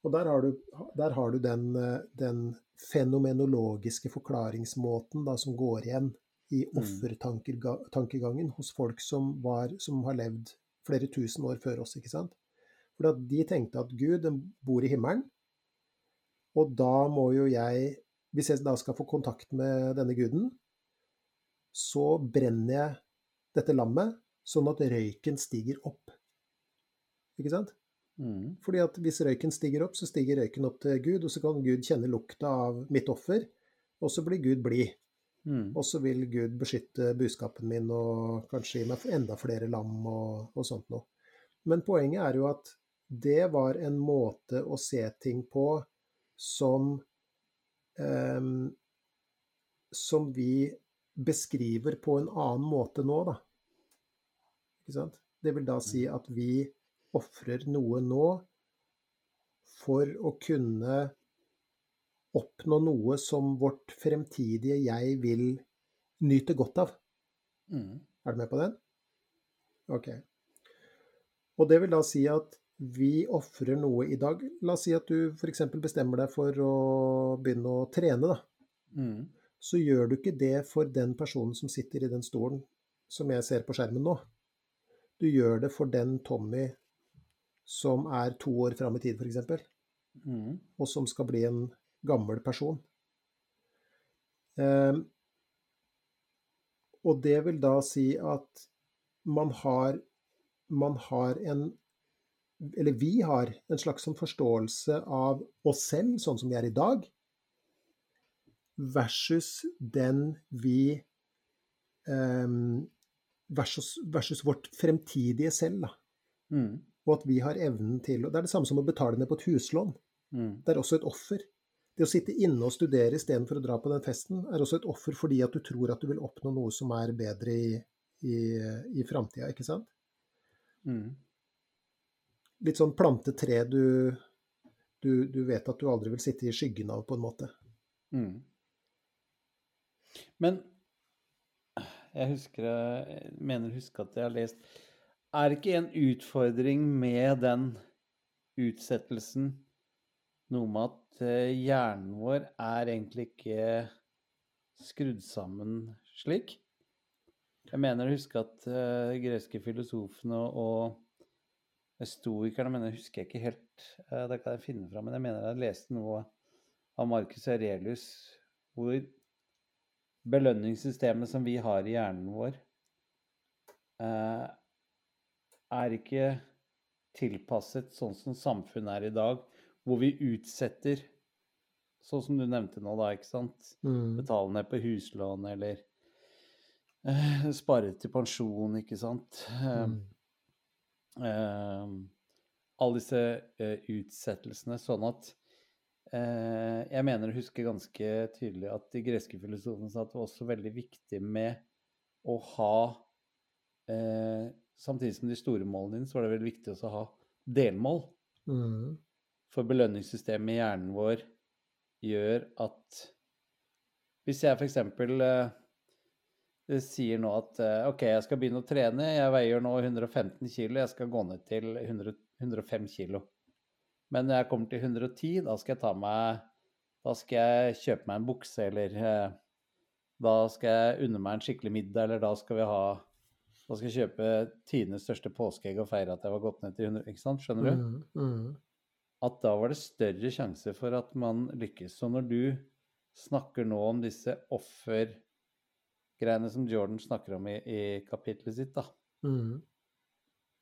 Og der har du, der har du den, den fenomenologiske forklaringsmåten da, som går igjen i Mm. offertankegangen hos folk som, var, som har levd flere tusen år før oss. ikke sant? For de tenkte at Gud den bor i himmelen, og da må jo jeg Hvis jeg da skal få kontakt med denne guden, så brenner jeg dette lammet sånn at røyken stiger opp. Ikke sant? Mm. Fordi at hvis røyken stiger opp, så stiger røyken opp til Gud, og så kan Gud kjenne lukta av mitt offer, og så blir Gud blid. Mm. Og så vil Gud beskytte buskapen min og kanskje gi meg enda flere lam og, og sånt noe. Men poenget er jo at det var en måte å se ting på som Som vi beskriver på en annen måte nå, da. Ikke sant? Det vil da si at vi ofrer noe nå for å kunne oppnå noe som vårt fremtidige jeg vil nyte godt av. Mm. Er du med på den? Ok. Og det vil da si at vi ofrer noe i dag. La oss si at du f.eks. bestemmer deg for å begynne å trene, da. Mm. Så gjør du ikke det for den personen som sitter i den stolen som jeg ser på skjermen nå. Du gjør det for den Tommy som er to år fram i tid, f.eks. Mm. og som skal bli en gammel person. Um, og det vil da si at man har, man har en Eller vi har en slags sånn forståelse av oss selv, sånn som vi er i dag, versus den vi um, versus, versus, vårt fremtidige selv. Mm. Og at vi har evnen til og Det er det samme som å betale ned på et huslån. Mm. Det er også et offer. Det å sitte inne og studere istedenfor å dra på den festen, er også et offer fordi at du tror at du vil oppnå noe som er bedre i, i, i framtida, ikke sant? Mm. Litt sånn plantetre du, du, du, vet at du aldri vil sitte i skyggen av, på en måte. Mm. Men jeg husker jeg mener huske at jeg har lest Er ikke en utfordring med den utsettelsen noe med at eh, hjernen vår er egentlig ikke skrudd sammen slik? Jeg mener å huske at uh, greske filosofene og stoikerne men jeg husker ikke helt uh, Det kan jeg finne fram, men jeg mener jeg leste noe av Marcus Aurelius hvor belønningssystemet som vi har i hjernen vår, uh, er ikke tilpasset sånn som samfunnet er i dag, hvor vi utsetter Sånn som du nevnte nå, da, ikke sant. Mm. Betale ned på huslån eller eh, spare til pensjon, ikke sant. Eh, Mm. Eh, alle disse eh, utsettelsene. Sånn at eh, Jeg mener å huske ganske tydelig at de greske filosofene sa at det var også veldig viktig med å ha eh, Samtidig som de store målene dine, så var det veldig viktig å ha delmål. Mm. For belønningssystemet i hjernen vår gjør at Hvis jeg f.eks. Eh, sier nå at eh, OK, jeg skal begynne å trene, jeg veier nå 115 kg, jeg skal gå ned til 100, 105 kg. Men når jeg kommer til 110, da skal jeg ta meg Da skal jeg kjøpe meg en bukse, eller eh, da skal jeg unne meg en skikkelig middag, eller da skal vi ha Da skal jeg kjøpe tidenes største påskeegg og feire at jeg var gått ned til 100 Ikke sant? Skjønner du? Mm. Mm. at da var det større sjanse for at man lykkes. Så når du snakker nå om disse offergreiene som Jordan snakker om i, i kapitlet sitt, da, Mm.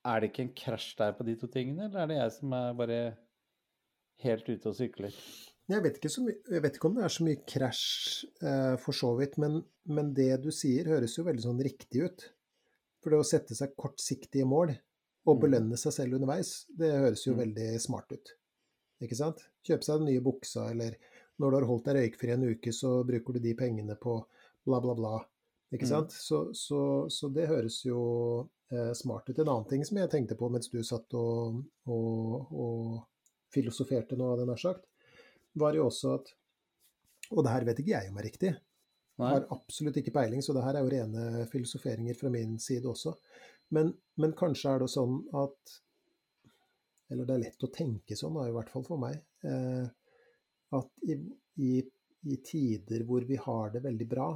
er det ikke en krasj der på de to tingene, eller er det jeg som er bare helt ute og sykler? Jeg vet, ikke jeg vet ikke om det er så mye krasj eh, for så vidt, men, men det du sier høres jo veldig sånn riktig ut. For det å sette seg kortsiktige mål og Mm. belønne seg selv underveis, det høres jo Mm. veldig smart ut. Ikke sant? Kjøpe seg den nye buksa, eller når du har holdt deg røykfri en uke, så bruker du de pengene på bla, bla, bla. Ikke Mm. sant? Så, så, så det høres jo eh, smart ut. En annen ting som jeg tenkte på mens du satt og, og, og filosoferte nå, hadde jeg nær sagt, var jo også at Og det her vet ikke jeg om er riktig. Nei? Har absolutt ikke peiling, så det her er jo rene filosoferinger fra min side også. Men, men kanskje er det sånn at Eller det er lett å tenke sånn, da, i hvert fall for meg. Eh, at i, i, i tider hvor vi har det veldig bra,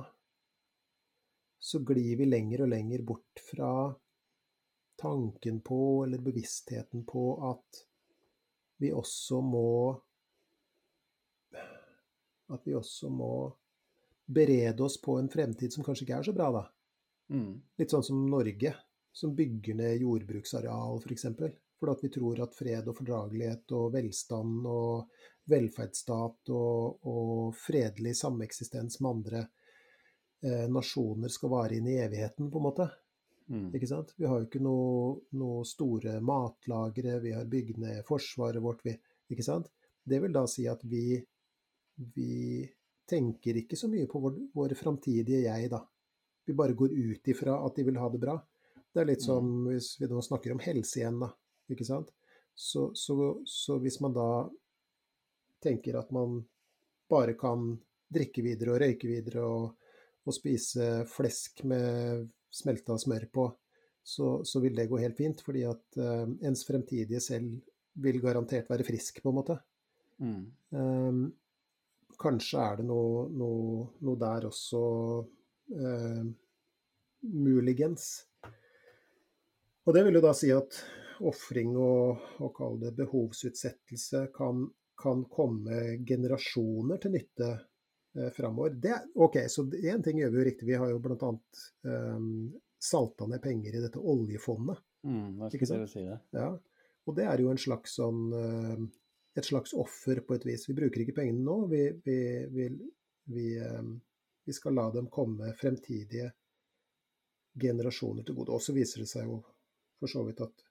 så glir vi lenger og lenger bort fra tanken på, eller bevisstheten på, at vi også må At vi også må berede oss på en fremtid som kanskje ikke er så bra, da. Mm. Litt sånn som Norge, som bygger ned jordbruksareal, f.eks. For eksempel. fordi at vi tror at fred og fordragelighet og velstand og velferdsstat og, og fredelig sameksistens med andre eh, nasjoner skal vare inn i evigheten, på en måte. Mm. Ikke sant? Vi har jo ikke noe, noe store matlagre, vi har bygd ned forsvaret vårt, vi, ikke sant? Det vil da si at vi, vi tenker ikke så mye på vår, våre framtidige jeg, da. Vi bare går ut ifra at de vil ha det bra. Det er litt som hvis vi nå snakker om helse igjen, da. Ikke sant? Så, så, så hvis man da tenker at man bare kan drikke videre og røyke videre og, og spise flesk med smelta smør på, så, så vil det gå helt fint. Fordi at uh, ens fremtidige selv vil garantert være frisk, på en måte. Mm. Um, kanskje er det noe, noe, noe der også uh, muligens. Og det vil jo da si at ofring og, og kall det behovsutsettelse kan, kan komme generasjoner til nytte eh, framover. Ok, så én ting gjør vi jo riktig. Vi har jo bl.a. Eh, salta ned penger i dette oljefondet. Mm. Hva skal si det? Ja. Og det er jo en slags sånn eh, et slags offer på et vis. Vi bruker ikke pengene nå. Vi, vi, vi, vi, eh, vi skal la dem komme fremtidige generasjoner til gode. Og så viser det seg jo for så vidt at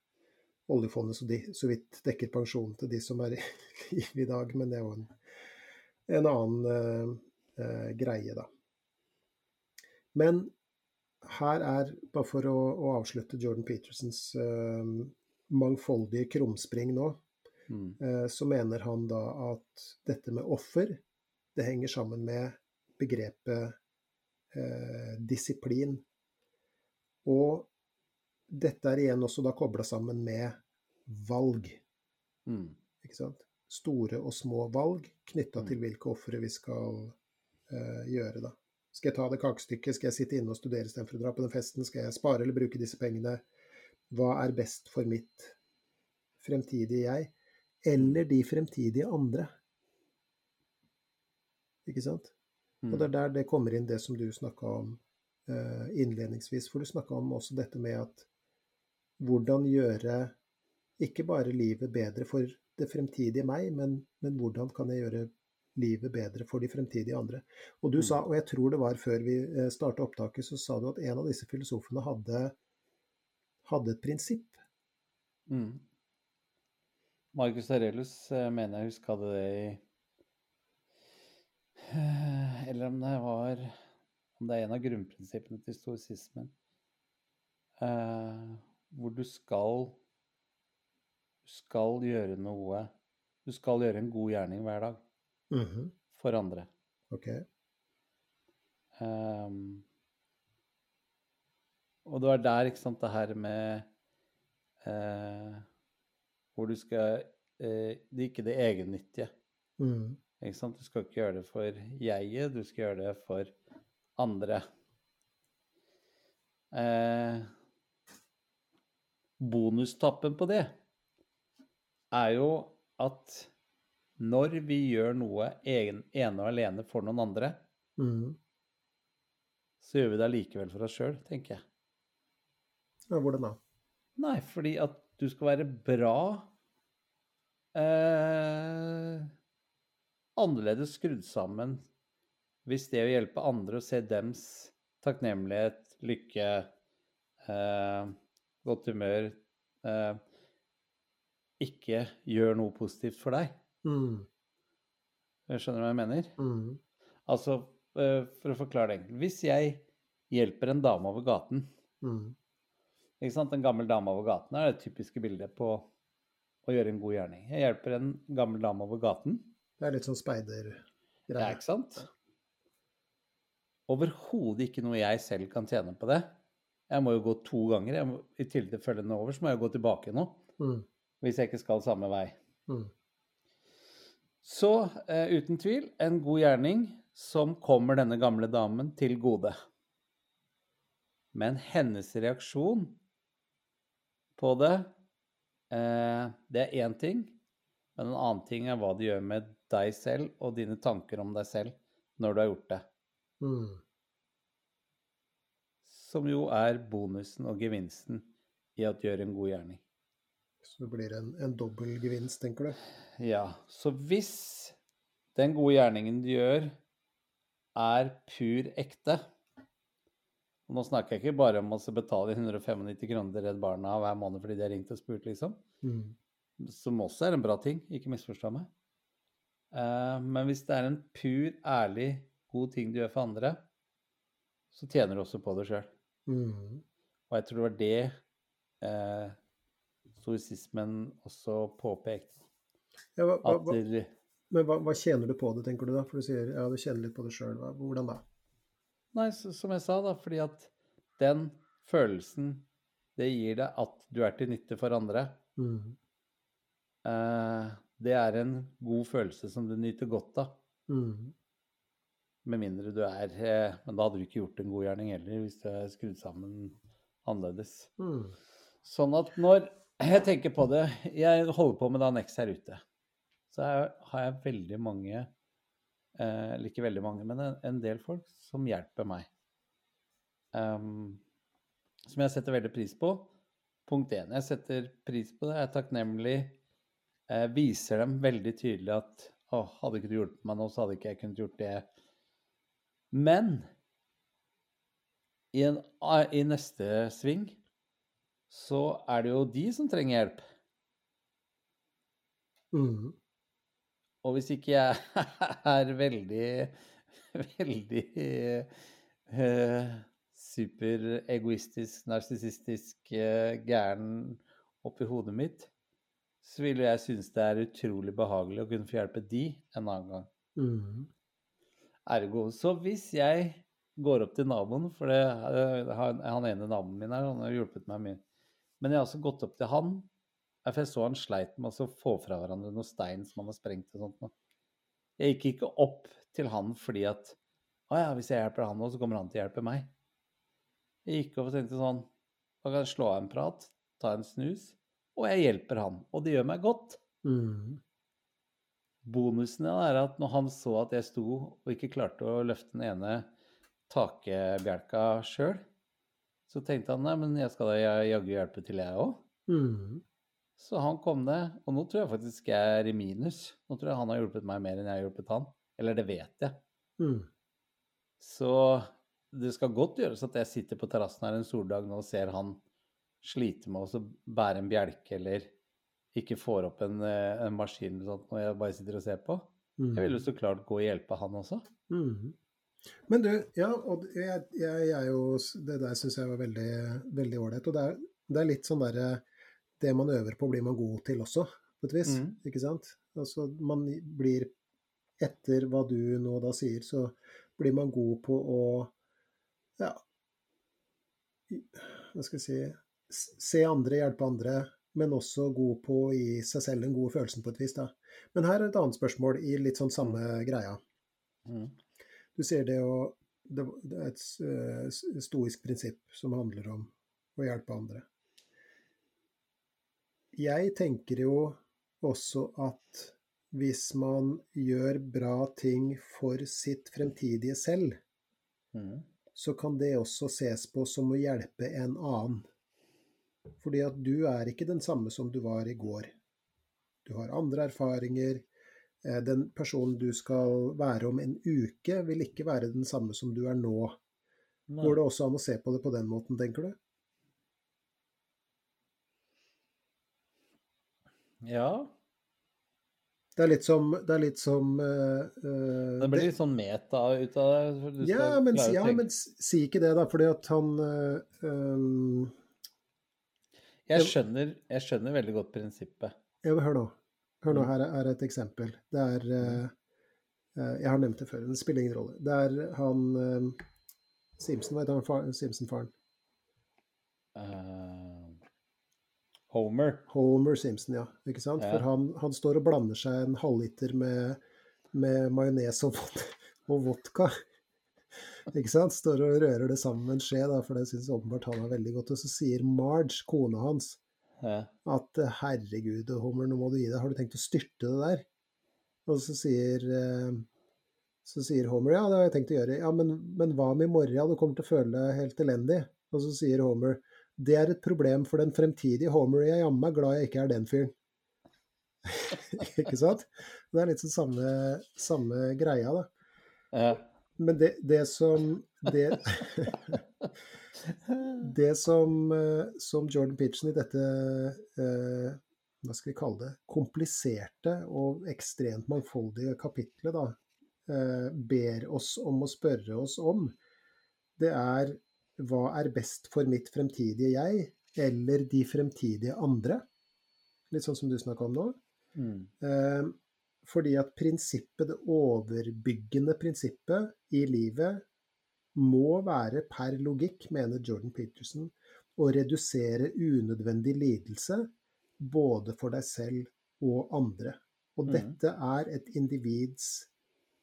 oljefondet så, de, så vidt dekker pensjonen til de som er i <laughs> live i dag, men det er jo en, en annen uh, greie, da. Men her er, bare for å, å avslutte Jordan Petersens eh, mangfoldige krumspring nå, mm. så mener han da at dette med offer, det henger sammen med begrepet disiplin. Og dette er igjen også da kobla sammen med valg. Mm. Ikke sant? Store og små valg knytta mm. til hvilke ofre vi skal gjøre, da. Skal jeg ta det kakestykket? Skal jeg sitte inne og studere istedenfor å dra på den festen? Skal jeg spare eller bruke disse pengene? Hva er best for mitt fremtidige jeg? Eller de fremtidige andre? Ikke sant? Mm. Og det er der det kommer inn det som du snakka om uh, innledningsvis. For du snakka om også dette med at hvordan gjøre ikke bare livet bedre for det fremtidige meg, men, men hvordan kan jeg gjøre livet bedre for de fremtidige andre. Og du mm. sa, og jeg tror det var før vi eh, starta opptaket, så sa du at en av disse filosofene hadde, hadde et prinsipp. Mm. Marcus Aurelius eh, mener jeg husker hadde det i eh, Eller om det var Om det er en av grunnprinsippene til stoisismen. Hvor du skal Du skal gjøre noe Du skal gjøre en god gjerning hver dag mm -hmm. for andre. Ok. Um, og det var der, ikke sant, det her med uh, Hvor du skal uh, Det er ikke det egennyttige. Mm. Ikke sant? Du skal ikke gjøre det for jeget, du skal gjøre det for andre. Eh, bonustappen på det er jo at når vi gjør noe egen, ene og alene for noen andre, mm. så gjør vi det allikevel for oss sjøl, tenker jeg. Ja, hvordan da? Nei, fordi at du skal være bra eh, Annerledes skrudd sammen hvis det å hjelpe andre og se dems takknemlighet, lykke, eh, godt humør, eh, ikke gjør noe positivt for deg. Mm. Skjønner du hva jeg mener? Mm. Altså, eh, for å forklare det enkelt Hvis jeg hjelper en dame over gaten mm. ikke sant? En gammel dame over gaten er det typiske bildet på å gjøre en god gjerning. Jeg hjelper en gammel dame over gaten. Det er litt sånn speidergreie. Ja, ikke sant? Overhodet ikke noe jeg selv kan tjene på det. Jeg må jo gå to ganger. Må, I tilfelle den er over, så må jeg gå tilbake nå. Mm. Hvis jeg ikke skal samme vei. Mm. Så eh, uten tvil en god gjerning som kommer denne gamle damen til gode. Men hennes reaksjon på det, eh, det er én ting. Men en annen ting er hva det gjør med deg selv og dine tanker om deg selv når du har gjort det. Mm som jo er bonusen og gevinsten i at du gjør en god gjerning. Så det blir en, en dobbel gevinst, tenker du? Ja. Så hvis den gode gjerningen du gjør, er pur ekte og Nå snakker jeg ikke bare om å betale 195 kroner til Redd Barna hver måned fordi de har ringt og spurt, liksom. Mm. Som også er en bra ting, ikke misforstå meg. Uh, men hvis det er en pur, ærlig, god ting du gjør for andre, så tjener du også på det sjøl. Mm. Og jeg tror det var det eh, stoisismen også påpekt. Ja, hva, hva, hva, men hva, tjener du på det, tenker du da? For du sier ja, du kjenner litt på det sjøl. Hvordan da? Nei, så, som jeg sa, da, fordi at den følelsen det gir deg at du er til nytte for andre, mm. eh, det er en god følelse som du nyter godt av. Mm. Med mindre du er eh, Men da hadde du ikke gjort en god gjerning heller, hvis du er skrudd sammen annerledes. Mm. Sånn at når jeg tenker på det Jeg holder på med da Nex her ute. Så har jeg veldig mange eh, ikke veldig mange, men en, en del folk som hjelper meg. Um, som jeg setter veldig pris på. punkt én. Jeg setter pris på det. Jeg er takknemlig. Jeg viser dem veldig tydelig at å, hadde ikke du hjulpet meg nå, så hadde ikke jeg kunnet gjort det. Men i, en, i neste sving så er det jo de som trenger hjelp. Mm. Og hvis ikke jeg <laughs> er veldig, veldig uh, superegoistisk, narsissistisk, uh, gæren oppi hodet mitt, så vil jeg synes det er utrolig behagelig å kunne få hjelpe de en annen gang. Mm. Ergo. Så hvis jeg går opp til naboen, for det, uh, han ene naboen min her, han har hjulpet meg mye, men jeg har også gått opp til han for jeg så han sleit med å få fra hverandre noe stein som han har sprengt og sånt. Jeg gikk ikke opp til han fordi at å ja, hvis jeg hjelper han nå, så kommer han til å hjelpe meg. Jeg gikk opp og tenkte sånn Da kan jeg slå av en prat, ta en snus, og jeg hjelper han. Og det gjør meg godt. Mm. Bonusen er at når han så at jeg sto og ikke klarte å løfte den ene takebjelka sjøl, så tenkte han nei, men jeg skal da jaggu hjelpe til, jeg òg. Mm. Så han kom ned, og nå tror jeg faktisk jeg er i minus. Nå tror jeg han har hjulpet meg mer enn jeg har hjulpet han. Eller det vet jeg. Mm. Så det skal godt gjøres at jeg sitter på terrassen her en soldag nå og ser han slite med å bære en bjelke eller ikke får opp en, eh, en maskin eller sånt når jeg bare sitter og ser på. Mm. Jeg vil jo så klart gå og hjelpe han også. Mm. Men du, ja, og jeg, jeg, jeg jo Det der syns jeg var veldig ålreit. Og det er, det er, litt sånn derre Det man øver på, blir man god til også, på et vis. Mm. Ikke sant? Altså man blir Etter hva du nå da sier, så blir man god på å Ja Hva skal jeg si Se andre, hjelpe andre, men også god på å gi seg selv den gode følelsen på et vis. da. Men her er et annet spørsmål i litt sånn samme greia. Mm. Du sier det å Det er et uh, stoisk prinsipp som handler om å hjelpe andre. Jeg tenker jo også at hvis man gjør bra ting for sitt fremtidige selv, Mm. så kan det også ses på som å hjelpe en annen. Fordi at du er ikke den samme som du var i går. Du har andre erfaringer. Eh, Den personen du skal være om en uke, vil ikke være den samme som du er nå. Nei. Går det også an å se på det på den måten, tenker du? Ja. Det er litt som, det er litt som uh, Det blir litt sånn meta ut av det. du Ja, men, ja, men si ikke det, da, fordi at han uh, um, jeg, skjønner, jeg skjønner veldig godt prinsippet. Ja, men hør nå. Hør nå, Mm. her er- et eksempel. Det er eh, eh, Jeg har nevnt det før, det spiller ingen rolle. Det er han eh, Simpson, hva heter han? Far, Simpson-faren? Homer. Homer Simpson, ja. Ikke sant? Ja. For han, han står og blander seg en halvliter med, med majones og, og vodka. Ikke sant? Står og rører det sammen med en skje, da, for det syns åpenbart han er veldig godt. Og så sier Marge, kona hans, Ja. at eh, herregud, Homer, nå må du gi deg, har du tenkt å styrte det der? Og så sier, eh, så sier Homer, ja, det har jeg tenkt å gjøre. Ja, men, men hva med i morgen? Du kommer til å føle deg helt elendig. Og så sier Homer, det er et problem for den fremtidige Homer. Jeg er jammen meg glad jeg ikke er den fyren. <laughs> ikke sant? Det er litt sånn samme, samme greia, da. Ja. Men det, det som det, <laughs> <laughs> det som, eh, som Jordan Pitchen i dette eh, hva skal vi kalle det, kompliserte og ekstremt mangfoldige kapitlet da, eh, ber oss om å spørre oss om, det er hva er best for mitt fremtidige jeg, eller de fremtidige andre? Litt sånn som du snakka om nå. Mm. Eh, fordi at prinsippet, det overbyggende prinsippet i livet, må være per logikk, mener Jordan Peterson, å redusere unødvendig lidelse både for deg selv og andre. Og mm. dette er et individs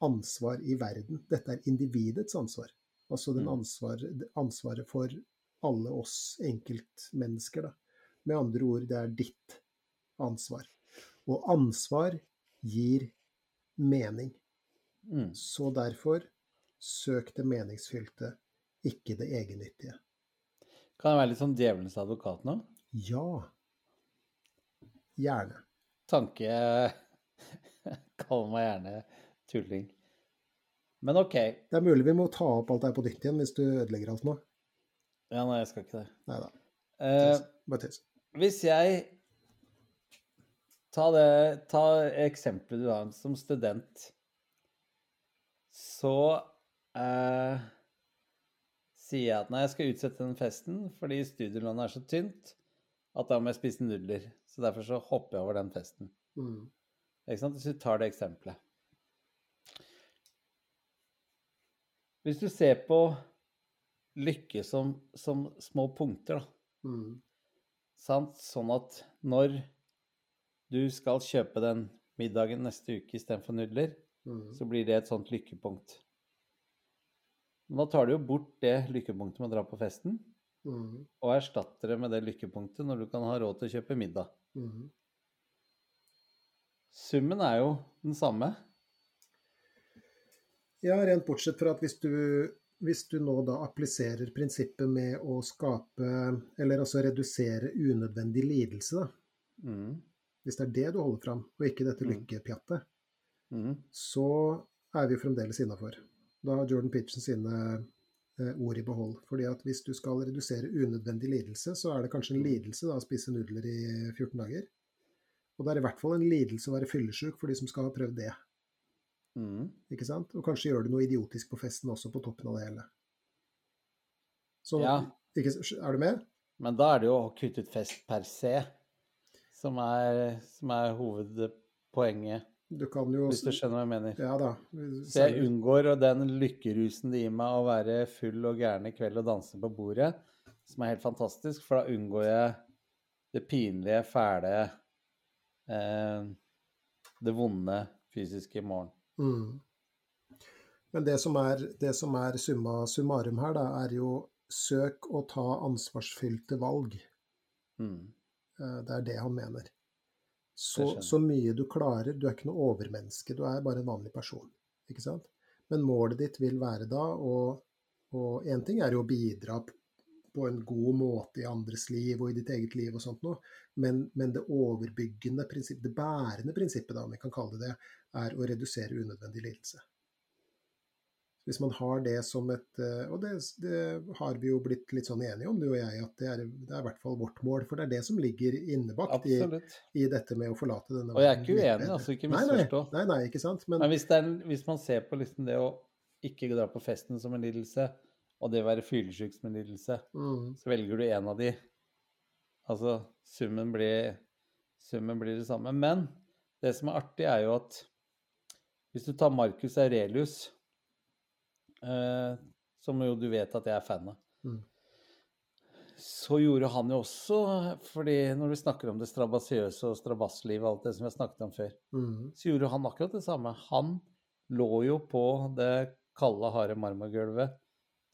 ansvar i verden. Dette er individets ansvar. Altså den Mhm. ansvar, ansvaret for alle oss enkeltmennesker. Da. Med andre ord, det er ditt ansvar. Og ansvar gir mening. Mm. Så derfor, søk det meningsfylte, ikke det egennyttige. Kan jeg være litt sånn djevelens advokat nå? Ja. Gjerne. Tanke <laughs> Kall meg gjerne tulling. Men OK. Det er mulig vi må ta opp alt det her på nytt igjen hvis du ødelegger alt nå. Ja, nei, jeg skal ikke det. Nei da. Eh, Bare tøys. hvis jeg Ta det Ta eksempelet du har som student. Så eh, sier jeg at nei, jeg skal utsette den festen fordi studielånet er så tynt at da må jeg spise nudler. Så derfor så hopper jeg over den festen. Mm. Ikke sant? Hvis du tar det eksempelet. Hvis du ser på lykke som, som små punkter, da. Mm. Sant? Sånn at når du skal kjøpe den middagen neste uke istedenfor nudler, Mm. så blir det et sånt lykkepunkt. Nå tar du jo bort det lykkepunktet med å dra på festen, Mm. og erstatter det med det lykkepunktet når du kan ha råd til å kjøpe middag. Mm. Summen er jo den samme. Ja, rent bortsett fra at hvis du, hvis du nå da appliserer prinsippet med å skape, eller altså redusere unødvendig lidelse, da. Mm. Hvis det er det du holder fram, og ikke dette Mm. lykkepjattet, Mm. så er vi fremdeles innafor. Da har Jordan Pitchen sine eh, ord i behold. Fordi at hvis du skal redusere unødvendig lidelse, så er det kanskje en lidelse da, å spise nudler i 14 dager. Og det er i hvert fall en lidelse å være fyllesyk for de som skal ha prøvd det. Mm. ikke sant? Og kanskje gjør du noe idiotisk på festen også, på toppen av det hele. Så Ja. ikke, Er du med? Men da er det jo å kutte ut fest per se som er, som er hovedpoenget, Du kan jo hvis du skjønner hva jeg mener. Ja da. Så jeg unngår den lykkerusen det gir meg å være full og gæren i kveld og danse på bordet, som er helt fantastisk, for da unngår jeg det pinlige, fæle, eh, det vonde fysiske i morgen. Mm. Men det som er, det som er summa summarum her, da, er jo søk å ta ansvarsfylte valg. Mm. Eh, Det er det han mener. Så, så mye du klarer. Du er ikke noe overmenneske, du er bare en vanlig person. Ikke sant? Men målet ditt vil være da Og én ting er jo å bidra på en god måte i andres liv og i ditt eget liv og sånt noe, men, men det overbyggende prinsippet, det bærende prinsippet, da, om vi kan kalle det det, er å redusere unødvendig lidelse. Hvis man har det som et eh, Og det, det har vi jo blitt litt sånn enige om, du og jeg, at det er, det er i hvert fall vårt mål. For det er det som ligger innebakt i, i dette med å forlate denne Og jeg er ikke uenig, altså, ikke Nei, nei. Nei, nei, ikke sant. Men Men hvis, det en, hvis man ser på liksom det å ikke dra på festen som en lidelse, og det å være fyllesyk som en lidelse, mm, så velger du en av de. Altså, summen blir, summen blir det samme. Men det som er artig, er jo at hvis du tar Marcus Aurelius, eh, som jo du vet at jeg er fan av, Mm. så gjorde han jo også fordi når vi snakker om det strabasiøse og strabasslivet og alt det som vi har snakket om før, mm, så gjorde han akkurat det samme. Han lå jo på det kalde, harde marmorgulvet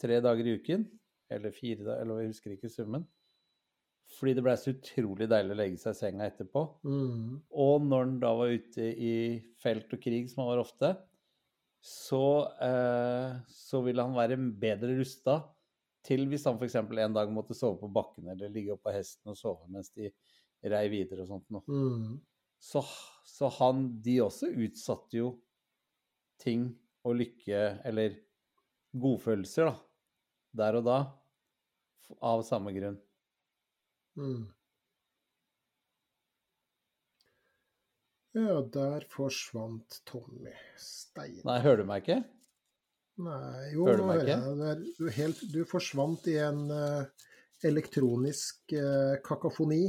tre dager i uken, eller fire dager, eller jeg husker ikke summen, fordi det blei så utrolig deilig å legge seg i senga etterpå. mm, Og når han da var ute i felt og krig, som han var ofte, så, eh, så ville han være bedre rusta til hvis han f.eks. en dag måtte sove på bakken eller ligge oppå hesten og sove mens de rei videre og sånt noe. mm, Så, så han De også utsatte jo ting og lykke, eller godfølelser, da, der og da, av samme grunn. mm. Ja, der forsvant Tommy Stein. Nei, hører du meg ikke? Nei, jo, Hører du meg ikke? Du, du, helt, du forsvant i en uh, elektronisk uh, kakofoni.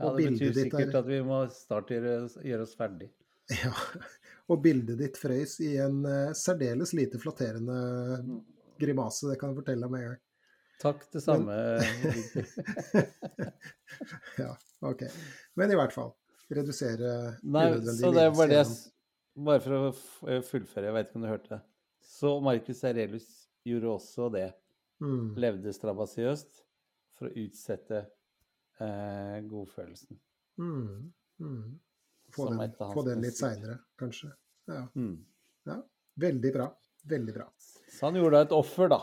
Ja, Det betyr sikkert er- at vi må snart gjøre, gjøre oss ferdig. <laughs> Ja, og bildet ditt frøys i en uh, særdeles lite flatterende grimase, det kan jeg fortelle deg med en gang. Takk, det samme. <laughs> ja, ok. Men i hvert fall, redusere Nei, unødvendig så det var det jeg Bare for å eh, fullføre, jeg vet ikke om du hørte det. Så Marcus Aurelius gjorde også det. mm, Levde strabasiøst for å utsette eh, godfølelsen. mm, mm. Få den, få den litt seinere, kanskje. Ja, Mm. ja. Veldig bra. Veldig bra. Så han gjorde da et offer, da.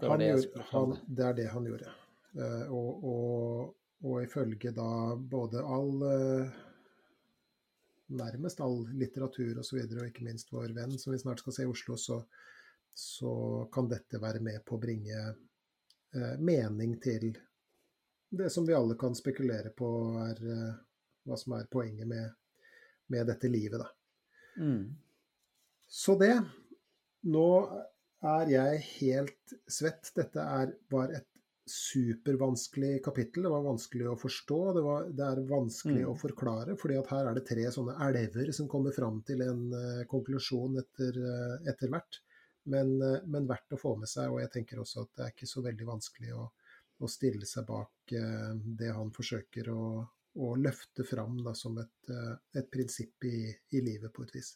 Det Han det gjorde, han, det er det han gjorde. Uh, og, og, og ifølge da både all eh, Nærmest all litteratur osv., og, så videre, og ikke minst vår venn som vi snart skal se i Oslo, så, så kan dette være med på å bringe eh, mening til det som vi alle kan spekulere på er eh, hva som er poenget med, med dette livet, da. Mm. Så det. Nå er jeg helt svett. Dette er, var et supervanskelig kapittel. Det var vanskelig å forstå. Det, var, det er vanskelig Mm. å forklare, fordi at her er det tre sånne elver som kommer fram til en uh, konklusjon etter, uh, etter hvert. Men, uh, men verdt å få med seg, og jeg tenker også at det er ikke så veldig vanskelig å, å stille seg bak det han forsøker å, å løfte fram da, som et, et prinsipp i, i livet, på et vis.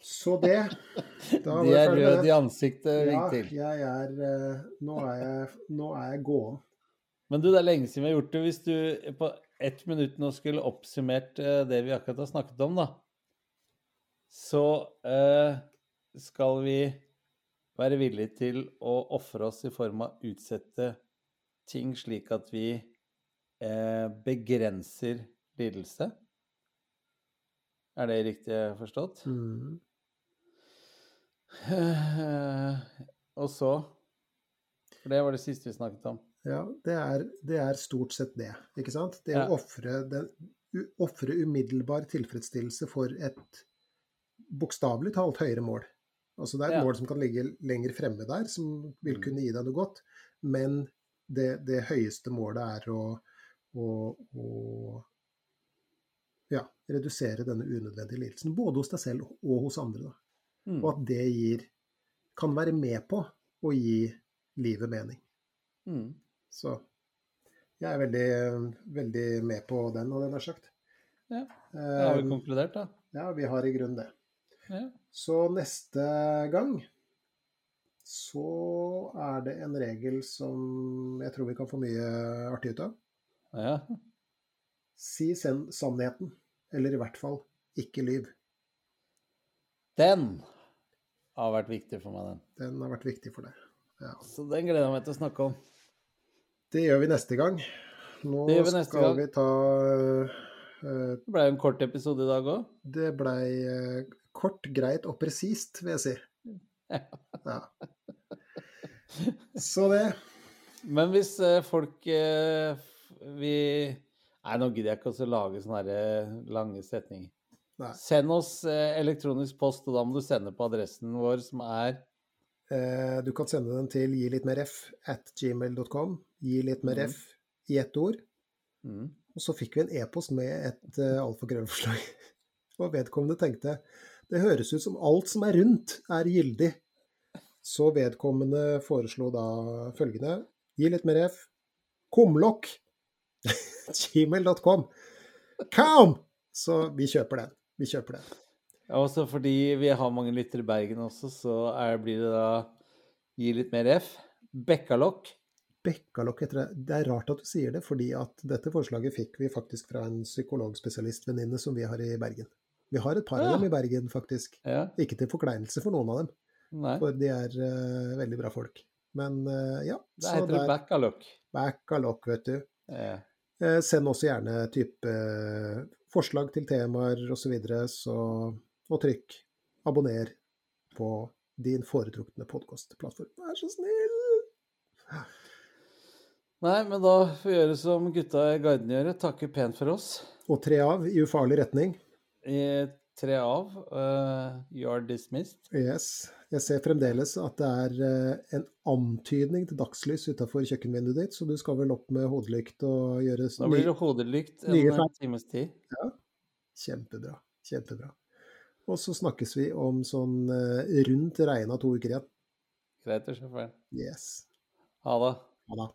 Så det <laughs> Da var De er røde i ansiktet, Ja, Vigtil. jeg er eh, Nå er jeg, nå er jeg gåen. Men du, det er lenge siden vi har gjort det. Hvis du på ett minutt nå skulle oppsummert eh, det vi akkurat har snakket om, da, så eh, skal vi være villige til å ofre oss i form av utsette ting slik at vi eh, begrenser lidelse. Er det riktig forstått? Mm. <laughs> Og så For det var det siste vi snakket om. Ja, det er, det er stort sett det. Ikke sant? Det Ja. å ofre umiddelbar tilfredsstillelse for et bokstavelig talt høyere mål. Altså det er et Ja. mål som kan ligge lenger fremme der, som vil Mm. kunne gi deg noe godt, men det, det høyeste målet er å, å, å ja, redusere denne unødvendige lidelsen, både hos deg selv og hos andre. Da. Mm. Og at det gir, kan være med på å gi livet mening. Mm. Så jeg er veldig, veldig med på den, og den er sagt. Ja, Da har vi Eh, konkludert, da. ja, vi har i grunnen det. Ja. Så neste gang så er det en regel som jeg tror vi kan få mye artig ut av. ja. Si sannheten, eller i hvert fall ikke lyv. Den har vært viktig for meg, den. Den har vært viktig for deg. Ja. Så den gleder jeg meg til å snakke om. Det gjør vi neste gang. Nå vi neste skal gang. vi ta uh, Det ble jo en kort episode i dag òg. Det blei uh, kort, greit og presist, vil jeg si. Ja. Så det. Men hvis uh, folk eh, vi Nei, nå gidder jeg ikke å lage sånne eh, lange setninger. Nei. Send oss eh, elektronisk post, og da må du sende på adressen vår, som er Eh, du kan sende den til gi litt mer f at gmail.com. Gi litt mer Mhm. f i ett ord. mm, Og så fikk vi en e-post med et uh, alfakrøllforslag. <laughs> Og vedkommende tenkte det høres ut som alt som er rundt, er gyldig. Så vedkommende foreslo da følgende Gi litt mer f. Kumlokk. <laughs> gmail.com. Come! Så vi kjøper den. Vi kjøper den. Også fordi vi har mange lyttere i Bergen også, så er, blir det da Gi litt mer F. Bekkalokk. Bekkalokk heter det. Det er rart at du sier det, fordi at dette forslaget fikk vi faktisk fra en psykologspesialistvenninne som vi har i Bergen. Vi har et par Ja. av dem i Bergen, faktisk. Ja. Ikke til forkleinelse for noen av dem, Nei, for de er uh, veldig bra folk. Men uh, ja, det så heter det bekkalokk. Bekkalokk, vet du. Ja. Eh, send også gjerne type forslag til temaer osv., så, videre, så og trykk abonner på din foretrukne podkastplattform. Vær så snill! Nei, men da får vi gjøre som gutta i Guiden gjør, takke pent for oss. Og tre av i ufarlig retning. I tre av. Uh, you are dismissed. Yes. Jeg ser fremdeles at det er uh, en antydning til dagslys utafor kjøkkenvinduet ditt, så du skal vel opp med hodelykt og gjøre Da blir det hodelykt en eh, times tid. Kjempebra. Kjempebra. Og så snakkes vi om sånn uh, rundt regna to uker igjen. Greit sjåføren. Yes. Ha det. Ha det.